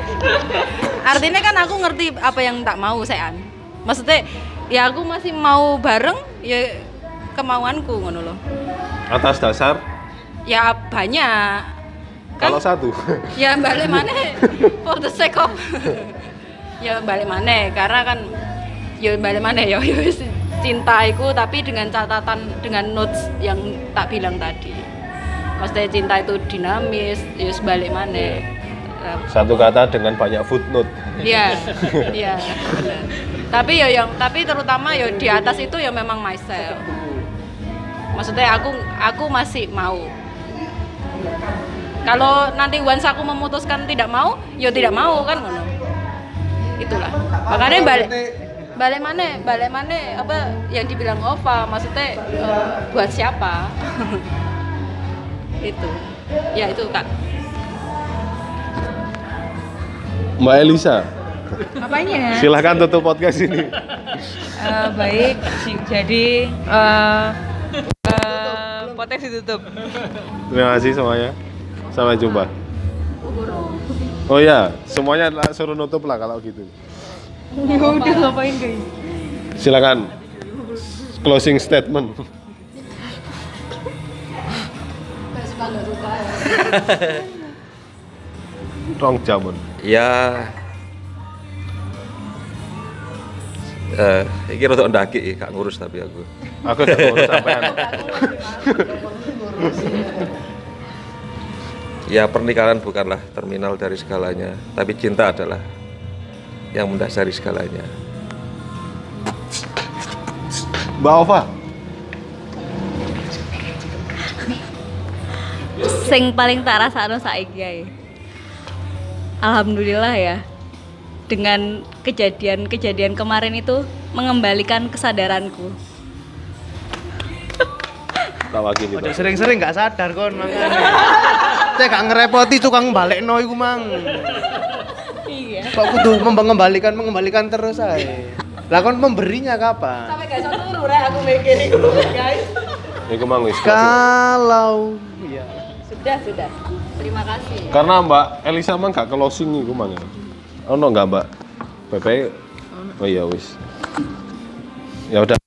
[LAUGHS] Artinya kan aku ngerti apa yang tak mau sean. Maksudnya ya aku masih mau bareng ya kemauanku ngono loh. Atas dasar Ya banyak. Kan kalau satu. [LAUGHS] ya balik mana for the sake of [LAUGHS] ya balik mana karena kan ya balik mana ya [LAUGHS] ya cintaiku tapi dengan catatan dengan notes yang tak bilang tadi maksudnya cinta itu dinamis ya wis balik mana Satu kata dengan banyak footnote. Iya, [LAUGHS] iya. Tapi ya yang tapi terutama ya di atas itu ya memang myself. Maksudnya aku aku masih mau. Kalau nanti once aku memutuskan tidak mau, ya tidak mau kan. Itulah. Makanya balik balik mana? Balik mana apa yang dibilang Ova maksudnya eh, buat siapa? [LAUGHS] itu. Ya itu Kak. Mbak Elisa. Apanya? Silahkan tutup podcast ini. Eh, baik, jadi eh eh, potensi tutup. Terima kasih semuanya. Sampai jumpa. Oh ya, semuanya suruh nutup lah kalau gitu. Ya udah ngapain guys? Silakan. Closing statement. [LAUGHS] Rong jamun. Ya eh iki rada ndaki gak ngurus tapi aku. Aku udah ngurus [LAUGHS] sampean. Ya pernikahan bukanlah terminal dari segalanya, tapi cinta adalah yang mendasari segalanya. Mbak Ova. Sing paling tak rasakno saiki ae. Alhamdulillah ya. Dengan kejadian-kejadian kemarin itu mengembalikan kesadaranku. Tawa gini, Udah sering-sering gak sadar kon makanya. Saya gak ngerepoti tukang balik no iku mang. Kok kudu mengembalikan mengembalikan terus ae. Lah kon pemberinya kapan? Sampai gak iso turu rek aku mikir iku, guys. Iku mang wis. Kalau ya. Sudah, sudah. Terima kasih. Karena Mbak Elisa mang gak closing iku mang. ya. Ono enggak Mbak? PP? Oh iya wis. Ya udah.